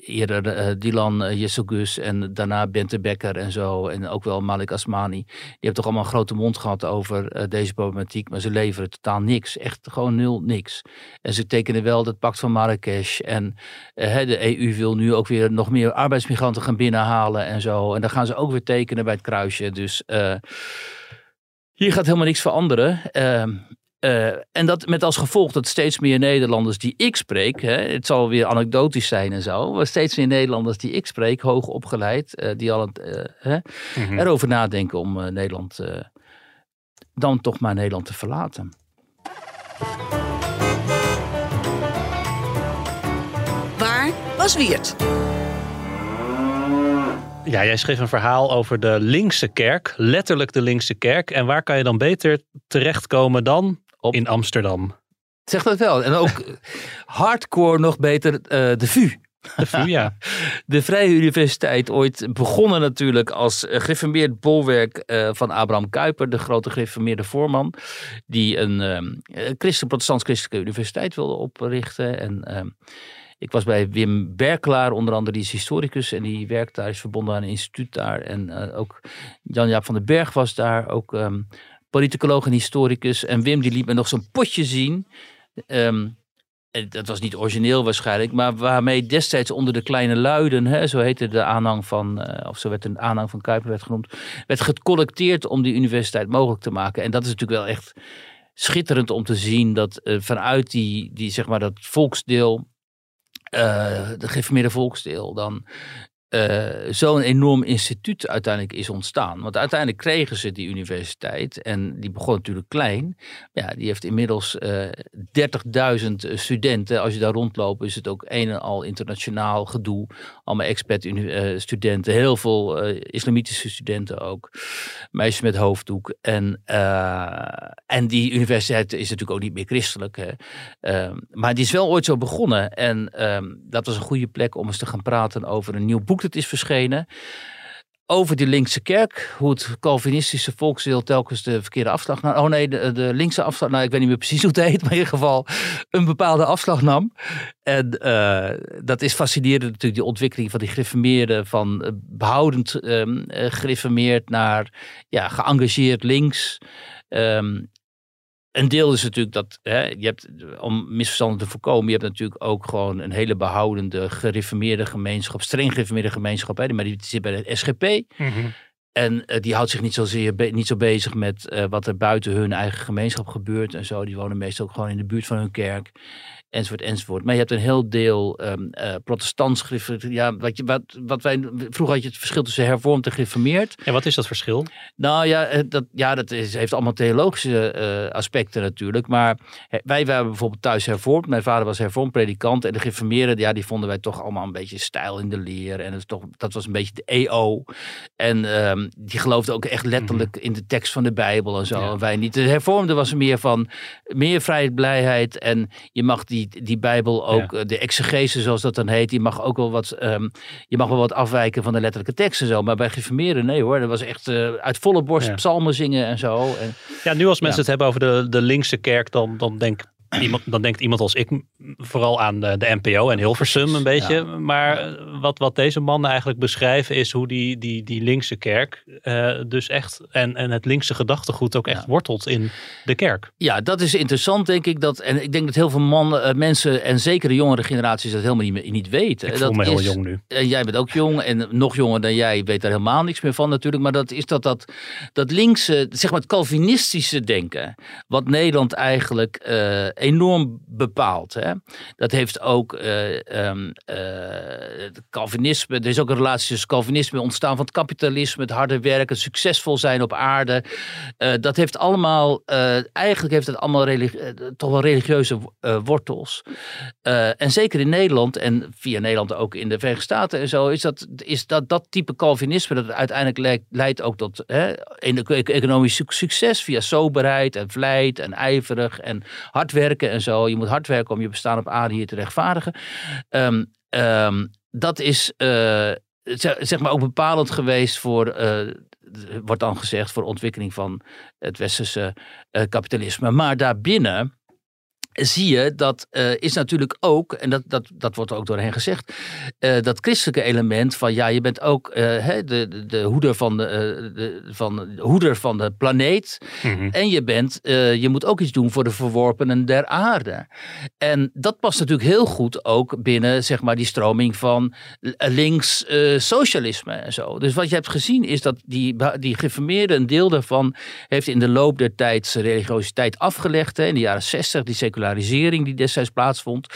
D: eerder uh, Dylan uh, en daarna Bente Becker en zo. En ook wel Malik Asmani. Die hebben toch allemaal een grote mond gehad over deze problematiek. Maar ze leveren totaal niks. Echt gewoon nul niks. En ze tekenen wel het pact van Marrakesh. En de EU wil nu ook weer nog meer arbeidsmigranten gaan binnenhalen en zo. En dan gaan ze ook weer tekenen bij het kruisje. Dus... Hier gaat helemaal niks veranderen. Uh, uh, en dat met als gevolg dat steeds meer Nederlanders die ik spreek, hè, het zal weer anekdotisch zijn en zo, maar steeds meer Nederlanders die ik spreek, hoog opgeleid, uh, die al het, uh, hè, mm -hmm. erover nadenken om Nederland dan toch maar Nederland te verlaten.
G: Waar was Wiert?
C: Ja, jij schreef een verhaal over de linkse kerk, letterlijk de linkse kerk. En waar kan je dan beter terechtkomen dan op... in Amsterdam?
D: Zeg dat wel. En ook hardcore nog beter uh, de VU.
C: De VU, ja.
D: De Vrije Universiteit, ooit begonnen natuurlijk als gereformeerd bolwerk uh, van Abraham Kuyper, de grote gereformeerde voorman, die een uh, christen-protestants-christelijke universiteit wilde oprichten. En uh, ik was bij Wim Berkelaar, onder andere, die is historicus en die werkt daar, is verbonden aan een instituut daar. En ook Jan-Jaap van den Berg was daar, ook um, politicoloog en historicus. En Wim die liet me nog zo'n potje zien. Um, dat was niet origineel waarschijnlijk, maar waarmee destijds onder de kleine luiden, hè, zo heette de aanhang van, uh, of zo werd een aanhang van Kuiper werd genoemd, werd gecollecteerd om die universiteit mogelijk te maken. En dat is natuurlijk wel echt schitterend om te zien dat uh, vanuit die, die, zeg maar, dat volksdeel, de geïnformeerde volksdeel, dan uh, zo'n enorm instituut uiteindelijk is ontstaan. Want uiteindelijk kregen ze die universiteit en die begon natuurlijk klein. Ja, die heeft inmiddels uh, eh, 30.000 studenten. Als je daar rondloopt is het ook een en al internationaal gedoe. Allemaal uh, studenten, heel veel islamitische studenten ook. Meisjes met hoofddoek. En, en die universiteit is natuurlijk ook niet meer christelijk. Hè. Ehm, maar die is wel ooit zo begonnen. En ehm, dat was een goede plek om eens te gaan praten over een nieuw boek het is verschenen. Over die linkse kerk, hoe het Calvinistische volksdeel telkens de verkeerde afslag nam. Oh nee, de, linkse afslag, nou ik weet niet meer precies hoe het heet, maar in ieder geval een bepaalde afslag nam. En uh, dat is fascinerend natuurlijk, die ontwikkeling van die gereformeerden, van uh, behoudend um, naar ja, geëngageerd links. Um, een deel is natuurlijk dat, hè, je hebt, om misverstanden te voorkomen, je hebt natuurlijk ook gewoon een hele behoudende, gereformeerde gemeenschap, streng gereformeerde gemeenschap, hè, maar die zit bij de SGP. Mm -hmm. En uh, die houdt zich niet, zozeer niet zo bezig met uh, wat er buiten hun eigen gemeenschap gebeurt en zo. Die wonen meestal ook gewoon in de buurt van hun kerk enzovoort, enzovoort. Maar je hebt een heel deel um, uh, protestants ja, wat, je, wat, wat wij, vroeger had je het verschil tussen hervormd en gereformeerd.
C: En wat is dat verschil?
D: Nou ja, eh, dat, ja, dat is, heeft allemaal theologische uh, aspecten natuurlijk. Maar wij waren bijvoorbeeld thuis hervormd. Mijn vader was hervormd predikant. En de gereformeerden, ja, die vonden wij toch allemaal een beetje stijl in de leer. En het toch, dat was een beetje de EO. En um, die geloofden ook echt letterlijk mm -hmm. in de tekst van de Bijbel en zo. Ja. En wij niet. De hervormde was meer van meer vrijheid, blijheid. En je mag die die, die Bijbel ook, ja. de exegese zoals dat dan heet, die mag ook wel wat, um, je mag wel wat afwijken van de letterlijke teksten zo. Maar bij geformeerden, nee hoor, dat was echt uh, uit volle borst ja. psalmen zingen en zo. En,
C: ja, nu als mensen het hebben over de, de linkse kerk, dan, dan denk Iemand, dan denkt iemand als ik vooral aan de, de NPO en Hilversum een beetje. Ja. Maar wat, wat deze mannen eigenlijk beschrijven is hoe die, die, die linkse kerk uh, dus echt en, en het linkse gedachtegoed ook echt ja. wortelt in de kerk.
D: Ja, dat is interessant denk ik. Dat, en ik denk dat heel veel mannen, uh, mensen en zeker de jongere generaties dat helemaal niet, niet weten.
C: Ik voel
D: dat
C: me heel
D: is,
C: jong nu.
D: En jij bent ook jong en nog jonger dan jij weet daar helemaal niks meer van natuurlijk. Maar dat is dat, dat, dat linkse, zeg maar het Calvinistische denken. Wat Nederland eigenlijk... Uh, enorm bepaald. Hè? Dat heeft ook uh, um, uh, Calvinisme. Er is ook een relatie tussen Calvinisme, ontstaan van het kapitalisme, het harde werken, succesvol zijn op aarde. Uh, dat heeft allemaal, eigenlijk heeft het allemaal toch wel religieuze wortels. en zeker in Nederland en via Nederland ook in de Verenigde Staten en zo, is dat, is dat, dat type Calvinisme dat uiteindelijk leidt, leidt ook tot hè, economisch succes via soberheid en vlijt en ijverig en hard werken en zo. Je moet hard werken om je bestaan op aarde hier te rechtvaardigen. Um, um, dat is uh, zeg maar ook bepalend geweest voor, eh, wordt dan gezegd, voor ontwikkeling van het westerse eh, kapitalisme. Maar daarbinnen zie je dat uh, is natuurlijk ook, en dat, dat, dat wordt ook door hen gezegd, uh, dat christelijke element van ja, je bent ook uh, de, de, de, hoeder van de, de, van, de hoeder van de planeet. Mm -hmm. En je bent, je moet ook iets doen voor de verworpenen der aarde. En dat past natuurlijk heel goed ook binnen zeg maar die stroming van links socialisme en zo. Dus wat je hebt gezien is dat die, die geformeerde een deel daarvan heeft in de loop der tijd zijn religiositeit afgelegd. Hè, in de jaren 60, die secularisering die destijds plaatsvond.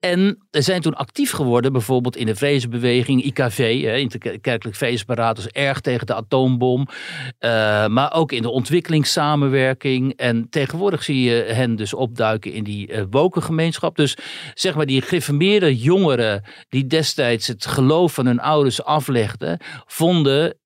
D: En zijn toen actief geworden, bijvoorbeeld in de vredesbeweging, IKV, hè, Interkerkelijk erg tegen de atoombom. Uh, maar ook in de ontwikkelingssamenwerking. En tegenwoordig zie je hen dus opduiken in die uh, wokengemeenschap. Dus zeg maar die gereformeerde jongeren die destijds het geloof van hun ouders aflegden, vonden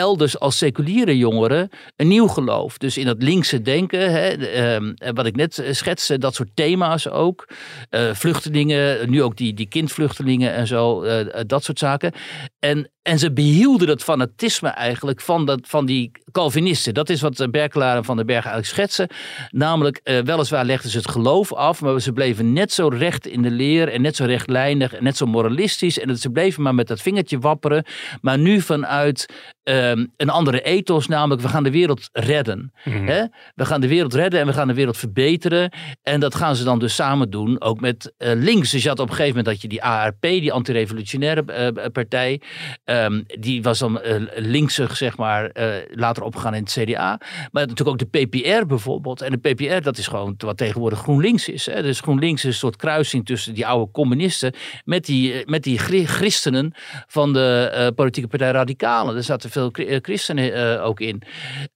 D: elders als seculiere jongeren een nieuw geloof. Dus in dat linkse denken, hè, uh, wat ik net schetste, dat soort thema's ook. Uh, vluchtelingen, nu ook die, die kindvluchtelingen en zo, uh, dat soort zaken. En, en ze behielden dat fanatisme eigenlijk van, dat, van die Calvinisten. Dat is wat Berkelaar en Van den Berg eigenlijk schetsen. Namelijk, weliswaar legden ze het geloof af, maar ze bleven net zo recht in de leer en net zo rechtlijnig en net zo moralistisch. En ze bleven maar met dat vingertje wapperen. Maar nu vanuit um, een andere ethos, namelijk we gaan de wereld redden. Mm. Hè? We gaan de wereld redden en we gaan de wereld verbeteren. En dat gaan ze dan dus samen doen, ook met uh, links. Dus je had op een gegeven moment dat je die ARP, die antirevolutionaire uh, partij, um, die was dan uh, linksig, zeg maar, later opgegaan in het CDA. Maar natuurlijk ook de PPR bijvoorbeeld. En de PPR, dat is gewoon wat tegenwoordig GroenLinks is. Hè? Dus GroenLinks is een soort kruising tussen die oude communisten met die, met die christenen van de politieke partij Radicalen. Er zaten veel christenen uh, ook in.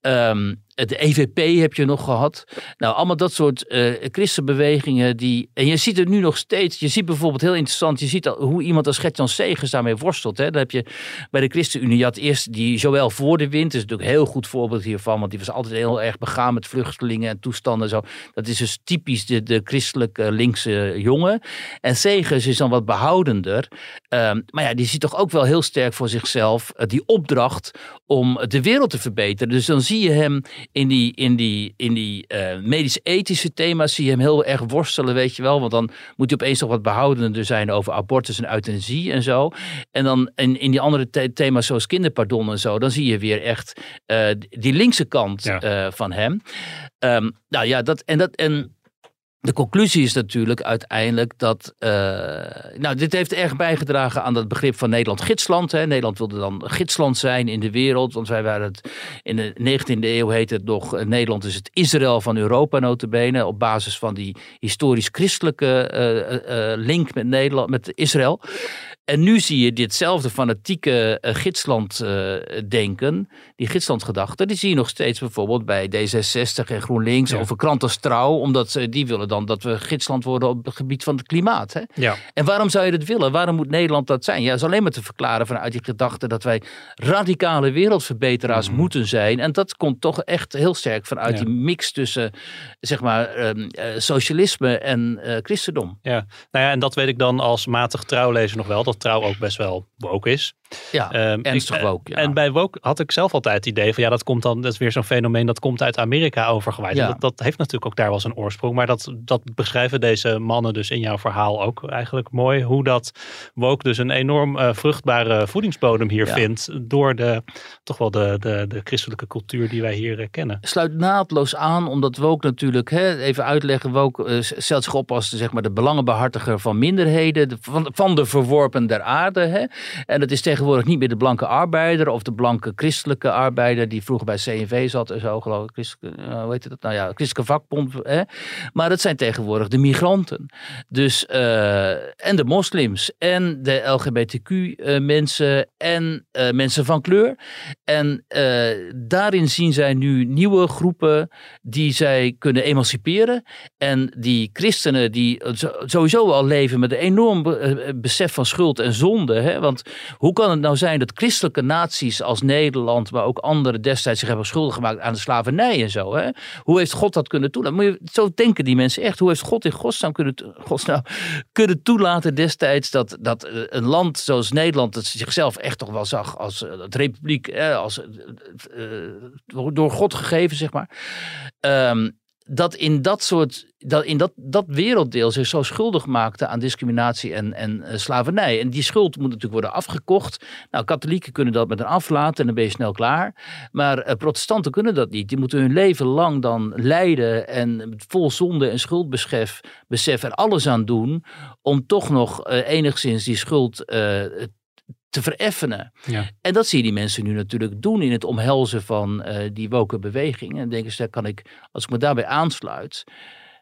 D: Um, de EVP heb je nog gehad. Nou, allemaal dat soort uh, christenbewegingen. Die, en je ziet het nu nog steeds. Je ziet bijvoorbeeld heel interessant. Je ziet al hoe iemand als Gertjan Segers daarmee worstelt. Hè. Dan heb je bij de ChristenUnie. Je had eerst die Joël voor de wind. Is natuurlijk een heel goed voorbeeld hiervan. Want die was altijd heel erg begaan met vluchtelingen en toestanden. Zo. Dat is dus typisch de, de christelijke linkse jongen. En Segers is dan wat behoudender. Um, maar ja, die ziet toch ook wel heel sterk voor zichzelf die opdracht om de wereld te verbeteren. Dus dan zie je hem in die, in die, in die uh, medisch-ethische thema's zie je hem heel erg worstelen, weet je wel. Want dan moet hij opeens nog wat behoudender zijn over abortus en euthanasie en zo. En dan in, in die andere the thema's zoals kinderpardon en zo, dan zie je weer echt uh, die linkse kant ja. uh, van hem. Um, nou ja, dat en dat en de conclusie is natuurlijk uiteindelijk dat. Uh, nou, dit heeft erg bijgedragen aan het begrip van Nederland gidsland. Hè. Nederland wilde dan gidsland zijn in de wereld. Want wij waren het. In de 19e eeuw heette het nog. Nederland is het Israël van Europa, notabene. Op basis van die historisch-christelijke uh, link met Nederland, met Israël. En nu zie je ditzelfde fanatieke uh, gidsland uh, denken, die gidslandgedachte, die zie je nog steeds bijvoorbeeld bij D66 en GroenLinks ja. over krant als trouw, omdat ze, die willen dan dat we gidsland worden op het gebied van het klimaat. Hè?
C: Ja.
D: En waarom zou je dat willen? Waarom moet Nederland dat zijn? Ja, dat is alleen maar te verklaren vanuit die gedachte dat wij radicale wereldverbeteraars mm. moeten zijn. En dat komt toch echt heel sterk vanuit ja. die mix tussen, zeg maar, um, uh, socialisme en christendom.
C: Ja, nou ja, en dat weet ik dan als matig trouwlezer nog wel. Dat trouw ook best wel woke is.
D: Ja, um, ernstig woke. Ja.
C: En bij woke had ik zelf altijd het idee van ja, dat komt dan, dat is weer zo'n fenomeen dat komt uit Amerika overgewaaid. Ja. Dat, dat, heeft natuurlijk ook daar wel zijn oorsprong. Maar dat, dat beschrijven deze mannen dus in jouw verhaal ook eigenlijk mooi. Hoe dat woke dus een enorm uh, vruchtbare voedingsbodem hier ja. vindt. Door de, toch wel de, de, de christelijke cultuur die wij hier uh, kennen.
D: Sluit naadloos aan, omdat woke natuurlijk, hè, even uitleggen, woke uh, stelt zich op als zeg maar, de belangenbehartiger van minderheden. De, van, van de verworpen der aarde. Hè. En dat is tegenwoordig niet meer de blanke arbeider of de blanke christelijke arbeider die vroeger bij CNV zat en zo geloof ik. Christelijke, uh, hoe heet dat? Nou ja, christelijke vakbond. Hè? Maar dat zijn tegenwoordig de migranten. Dus, uh, en de moslims en de LGBTQ uh, mensen en mensen van kleur. En daarin zien zij nu nieuwe groepen die zij kunnen emanciperen. En die christenen die sowieso al leven met een enorm besef van schuld en zonde. Hè? Want hoe kan kan het nou zijn dat christelijke naties als Nederland, maar ook andere destijds zich hebben schuldig gemaakt aan de slavernij en zo? Hè? Hoe heeft God dat kunnen toelaten? Moet je, zo denken die mensen echt. Hoe heeft God in godsnaam kunnen, kunnen toelaten destijds dat, dat eh, een land zoals Nederland, dat zichzelf echt toch wel zag als republiek, eh, als, uh, door God gegeven, zeg maar. Um, dat in dat soort, dat in dat, dat werelddeel zich zo schuldig maakte aan discriminatie en, en uh, slavernij. En die schuld moet natuurlijk worden afgekocht. Nou, katholieken kunnen dat met een aflaten en dan ben je snel klaar. Maar uh, protestanten kunnen dat niet. Die moeten hun leven lang dan lijden en vol zonde en schuldbesef besef er alles aan doen om toch nog uh, enigszins die schuld te vereffenen. Ja. En dat zie je die mensen nu natuurlijk doen in het omhelzen van uh, die woke beweging. En denken ze, daar kan ik, als ik me daarbij aansluit,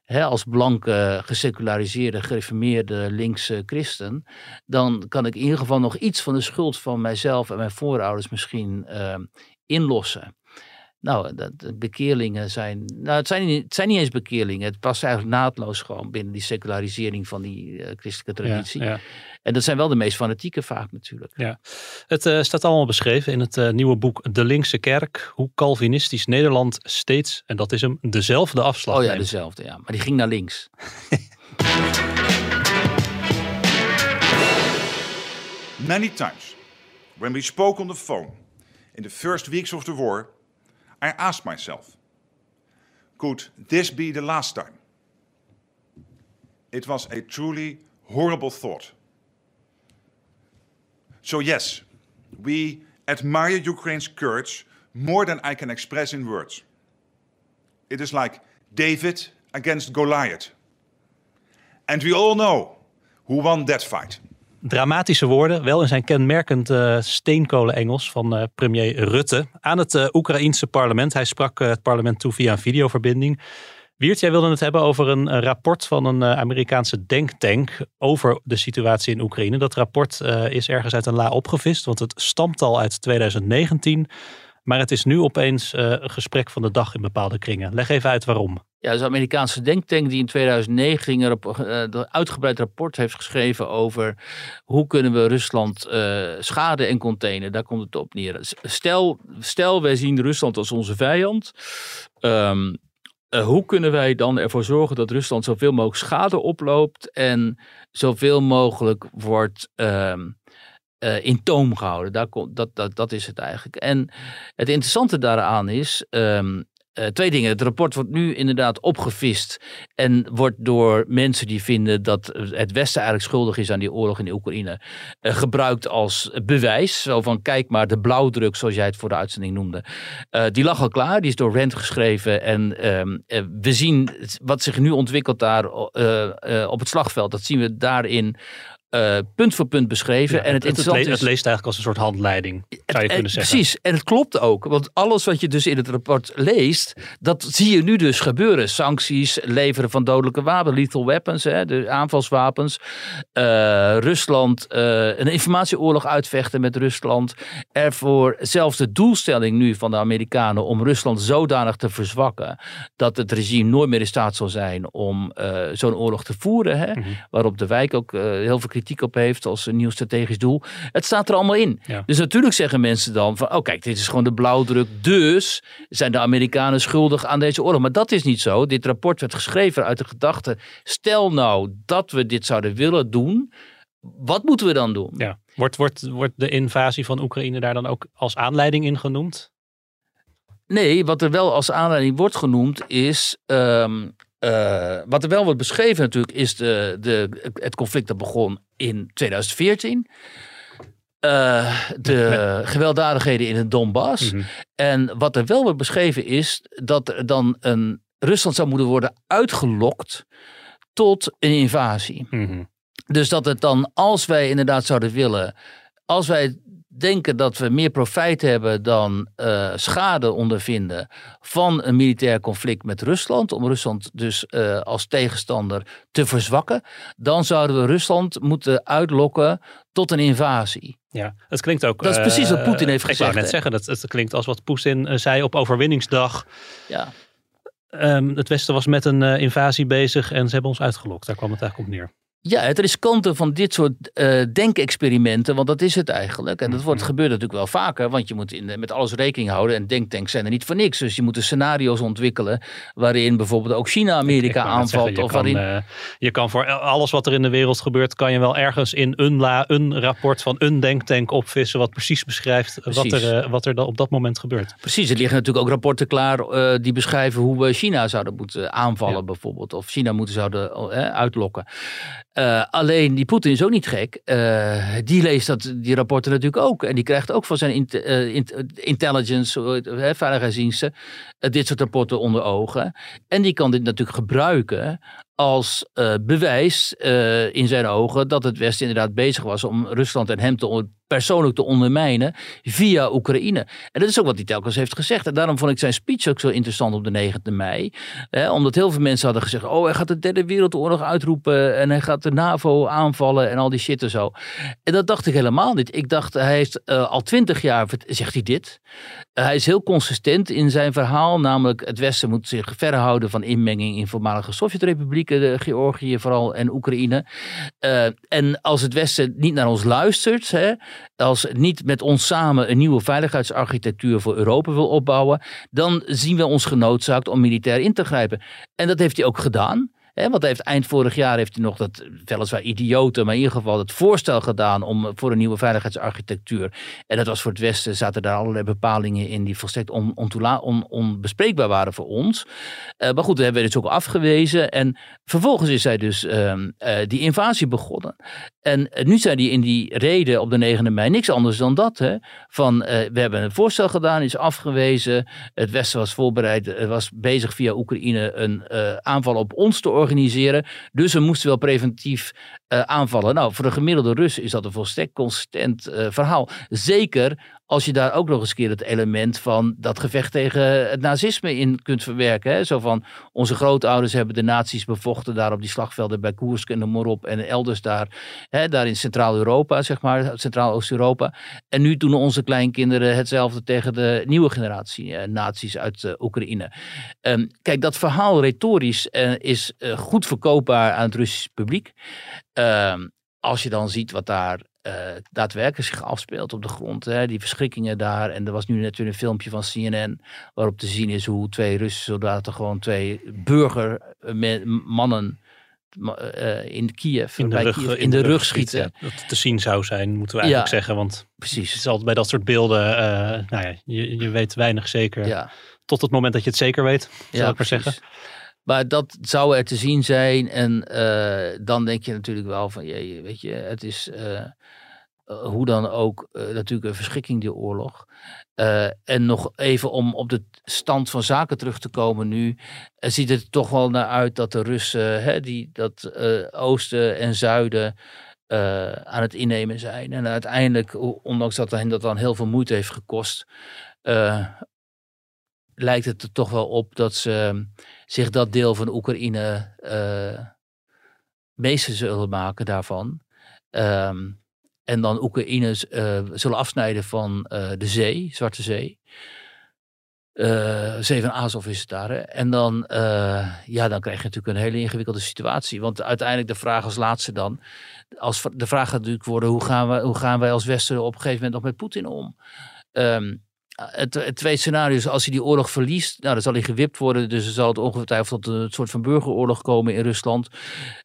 D: hè, als blanke, geseculariseerde, gereformeerde linkse christen, dan kan ik in ieder geval nog iets van de schuld van mijzelf en mijn voorouders misschien uh, inlossen. Nou, dat, bekeerlingen zijn. Nou, het zijn, niet, het zijn niet eens bekeerlingen. Het past eigenlijk naadloos gewoon binnen die secularisering van die uh, christelijke traditie. Ja, ja. En dat zijn wel de meest fanatieke vaak natuurlijk.
C: Ja. Het uh, staat allemaal beschreven in het uh, nieuwe boek De Linkse Kerk. Hoe Calvinistisch Nederland steeds, en dat is hem, dezelfde afslag
D: Oh ja,
C: neemt.
D: dezelfde, ja. Maar die ging naar links.
H: Many times, when we spoke on the phone in the first weeks of the war, I asked myself, could this be the last time? It was a truly horrible thought. So, yes, we admire Ukraine's courage more than I can express in words. It is like David against Goliath. And we all know who won that fight.
C: Dramatische woorden, wel in zijn kenmerkend uh, steenkolen-Engels van uh, premier Rutte aan het uh, Oekraïense parlement. Hij sprak het parlement toe via een videoverbinding. Wiert, jij wilde het hebben over een rapport van een Amerikaanse denktank over de situatie in Oekraïne. Dat rapport is ergens uit een la opgevist, want het stamt al uit 2019. Maar het is nu opeens een gesprek van de dag in bepaalde kringen. Leg even uit waarom.
D: Ja, een Amerikaanse denktank die in 2009 een uh, uitgebreid rapport heeft geschreven over hoe kunnen we Rusland uh, schaden en containen. Daar komt het op neer. Stel, stel wij zien Rusland als onze vijand. Uh, hoe kunnen wij dan ervoor zorgen dat Rusland zoveel mogelijk schade oploopt en zoveel mogelijk wordt um, uh, in toom gehouden? Daar komt, dat, dat, dat is het eigenlijk. En het interessante daaraan is. Um, uh, twee dingen. Het rapport wordt nu inderdaad opgevist en wordt door mensen die vinden dat het Westen eigenlijk schuldig is aan die oorlog in de Oekraïne uh, gebruikt als bewijs. Zo van kijk maar, de blauwdruk zoals jij het voor de uitzending noemde. Die lag al klaar, die is door Rent geschreven en we zien wat zich nu ontwikkelt daar op het slagveld. Dat zien we daarin uh, punt voor punt beschreven.
C: Ja,
D: en het,
C: het,
D: het,
C: het, leest eigenlijk als een soort handleiding, zou je
D: en,
C: kunnen zeggen.
D: Precies, en het klopt ook. Want alles wat je dus in het rapport leest, dat zie je nu dus gebeuren. Sancties, leveren van dodelijke wapens, lethal weapons, hè, de aanvalswapens. Uh, Rusland, uh, een informatieoorlog uitvechten met Rusland. Ervoor zelfs de doelstelling nu van de Amerikanen om Rusland zodanig te verzwakken dat het regime nooit meer in staat zal zijn om zo'n oorlog te voeren. Hè, mm -hmm. Waarop de wijk ook heel veel kritiek op heeft als een nieuw strategisch doel. Het staat er allemaal in.
C: Ja.
D: Dus natuurlijk zeggen mensen dan van, oh kijk, dit is gewoon de blauwdruk. Dus zijn de Amerikanen schuldig aan deze oorlog. Maar dat is niet zo. Dit rapport werd geschreven uit de gedachte, stel nou dat we dit zouden willen doen. Wat moeten we dan doen?
C: Ja. Wordt, wordt, wordt de invasie van Oekraïne daar dan ook als aanleiding in genoemd?
D: Nee, wat er wel als aanleiding wordt genoemd is um, uh, wat er wel wordt beschreven natuurlijk is de, de, het conflict dat begon in 2014. Uh, de gewelddadigheden in het Donbass.
C: Mhm.
D: Mm -hmm. En wat er wel wordt beschreven is dat er dan een Rusland zou moeten worden uitgelokt tot een invasie.
C: Mm -hmm.
D: Dus dat het dan, als wij inderdaad zouden willen, als wij denken dat we meer profijt hebben dan uh, schade ondervinden van een militair conflict met Rusland, om Rusland dus uh, als tegenstander te verzwakken, dan zouden we Rusland moeten uitlokken tot een invasie.
C: Ja, het klinkt ook.
D: Dat is precies wat Poetin heeft gezegd.
C: Ik wou net zeggen, dat, het klinkt als wat Poetin zei op overwinningsdag.
D: Ja.
C: Um, het Westen was met een invasie bezig en ze hebben ons uitgelokt. Daar kwam het eigenlijk op neer.
D: Ja, het riskante van dit soort uh, denkexperimenten, want dat is het eigenlijk. En dat wordt,
C: Mhm.
D: gebeurt natuurlijk wel vaker, want je moet in, met alles rekening houden. En denktanks zijn er niet voor niks. Dus je moet de scenario's ontwikkelen waarin bijvoorbeeld ook China Amerika
C: Ik
D: aanvalt.
C: zeggen,
D: of
C: kan,
D: waarin,
C: eh, je kan voor alles wat er in de wereld gebeurt, kan je wel ergens in een, la, een rapport van een denktank opvissen wat precies beschrijft wat er, eh, wat er dan op dat moment gebeurt.
D: Precies, er liggen natuurlijk ook rapporten klaar eh, die beschrijven hoe we China zouden moeten aanvallen
C: Ja.
D: bijvoorbeeld. Of China moeten zouden eh, uitlokken. Eh, alleen die Poetin is ook niet gek. Eh, die leest dat, die rapporten natuurlijk ook. En die krijgt ook van zijn eh, int- intelligence, veiligheidsdiensten, dit soort rapporten onder ogen. En die kan dit natuurlijk gebruiken als eh, bewijs eh, in zijn ogen dat het Westen inderdaad bezig was om Rusland en hem te on- persoonlijk te ondermijnen via Oekraïne. En dat is ook wat hij telkens heeft gezegd. En daarom vond ik zijn speech ook zo interessant op de 9e mei. Hè, omdat heel veel mensen hadden gezegd: oh, hij gaat de derde wereldoorlog uitroepen en hij gaat de NAVO aanvallen en al die shit en zo. En dat dacht ik helemaal niet. Ik dacht, hij heeft eh, al twintig jaar, zegt hij dit. Eh, hij is heel consistent in zijn verhaal, namelijk het Westen moet zich verhouden van inmenging in voormalige Sovjetrepublieken, de Georgië vooral en Oekraïne. Eh, en als het Westen niet naar ons luistert, hè, als het niet met ons samen een nieuwe veiligheidsarchitectuur voor Europa wil opbouwen, dan zien we ons genoodzaakt om militair in te grijpen. En dat heeft hij ook gedaan. Hè, want heeft eind vorig jaar heeft hij nog dat weliswaar idiote, maar in ieder geval het voorstel gedaan om voor een nieuwe veiligheidsarchitectuur. En dat was voor het Westen, zaten daar allerlei bepalingen in die volstrekt on, on- onbespreekbaar waren voor ons. Eh, maar goed, dat hebben we dus ook afgewezen. En vervolgens is hij dus ehm, eh, die invasie begonnen. En eh, nu zei hij in die reden op de 9e mei niks anders dan dat. Hè? Van eh, we hebben een voorstel gedaan, is afgewezen. Het Westen was voorbereid, eh, was bezig via Oekraïne een eh, aanval op ons te organiseren. Dus we moesten wel preventief eh, aanvallen. Nou, voor een gemiddelde Rus is dat een volstrekt consistent eh, verhaal. Zeker als je daar ook nog eens een keer het element van dat gevecht tegen het nazisme in kunt verwerken. Hè? Zo van onze grootouders hebben de nazi's bevochten daar op die slagvelden bij Koersk en de Morop en elders daar. Hè, daar in Centraal-Europa, zeg maar, Centraal-Oost-Europa. En nu doen onze kleinkinderen hetzelfde tegen de nieuwe generatie eh, nazi's uit eh, Oekraïne. Ehm, kijk, dat verhaal retorisch eh, is eh, goed verkoopbaar aan het Russisch publiek. Ehm, als je dan ziet wat daar daadwerkelijk zich afspeelt op de grond. Hè, die verschrikkingen daar. En er was nu net weer een filmpje van CNN waarop te zien is hoe twee Russische soldaten gewoon twee burgermannen in Kiev,
C: In de
D: bij
C: rug,
D: Kiev, in de rug schieten.
C: Ja, dat het te zien zou zijn, moeten we
D: Ja.
C: eigenlijk zeggen. Want het
D: Precies.
C: is altijd bij dat soort beelden, eh, nou ja, je, je weet weinig zeker.
D: Ja.
C: Tot het moment dat je het zeker weet, zal ik maar zeggen.
D: Maar dat zou er te zien zijn. En eh, dan denk je natuurlijk wel van, jee, weet je, het is eh, eh, hoe dan ook natuurlijk een verschrikking, die oorlog. En nog even om op de stand van zaken terug te komen nu, ziet het er toch wel naar uit dat de Russen, hè, die dat oosten en zuiden aan het innemen zijn. En uiteindelijk, ondanks dat hen dat dan heel veel moeite heeft gekost, lijkt het er toch wel op dat ze zich dat deel van Oekraïne eh meester zullen maken daarvan. Ehm, en dan Oekraïne eh, zullen afsnijden van eh, de zee, Zwarte Zee. Eh zee van Azov is het daar. En dan, ja, dan krijg je natuurlijk een hele ingewikkelde situatie. Want uiteindelijk de vraag als laatste dan. Als, de vraag gaat natuurlijk worden, hoe gaan, we, hoe gaan wij als Westen op een gegeven moment nog met Poetin om? Ehm, het, het tweede scenario is als hij die oorlog verliest, nou, dan zal hij gewipt worden. Dus er zal het ongetwijfeld tot een soort van burgeroorlog komen in Rusland.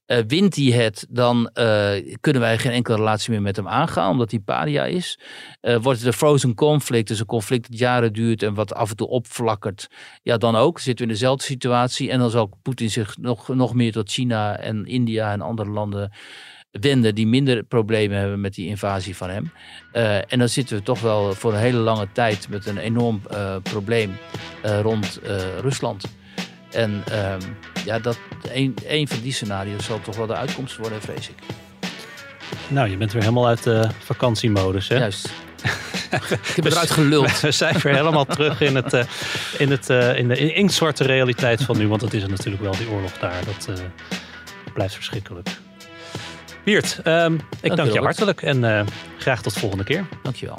D: Eh, wint hij het, dan eh, kunnen wij geen enkele relatie meer met hem aangaan, omdat hij paria is. Eh, wordt het een frozen conflict, dus een conflict dat jaren duurt en wat af en toe opflakkert. Ja, dan ook. Zitten we in dezelfde situatie. En dan zal Poetin zich nog, nog meer tot China en India en andere landen wenden die minder problemen hebben met die invasie van hem. Uh, en dan zitten we toch wel voor een hele lange tijd met een enorm uh, probleem uh, rond Rusland. En ehm, ja, dat, een, een van die scenario's zal toch wel de uitkomst worden, vrees ik.
C: Nou, je bent weer helemaal uit de vakantiemodus, hè?
D: Juist. ik heb eruit geluld.
C: We zijn weer helemaal terug in, het, uh, in, het, uh, in de inktzwarte realiteit van nu. Want dat is het natuurlijk wel, die oorlog daar. Dat uh, blijft verschrikkelijk. Wiert, um, ik dank, dank je hartelijk en graag tot volgende keer.
D: Dankjewel.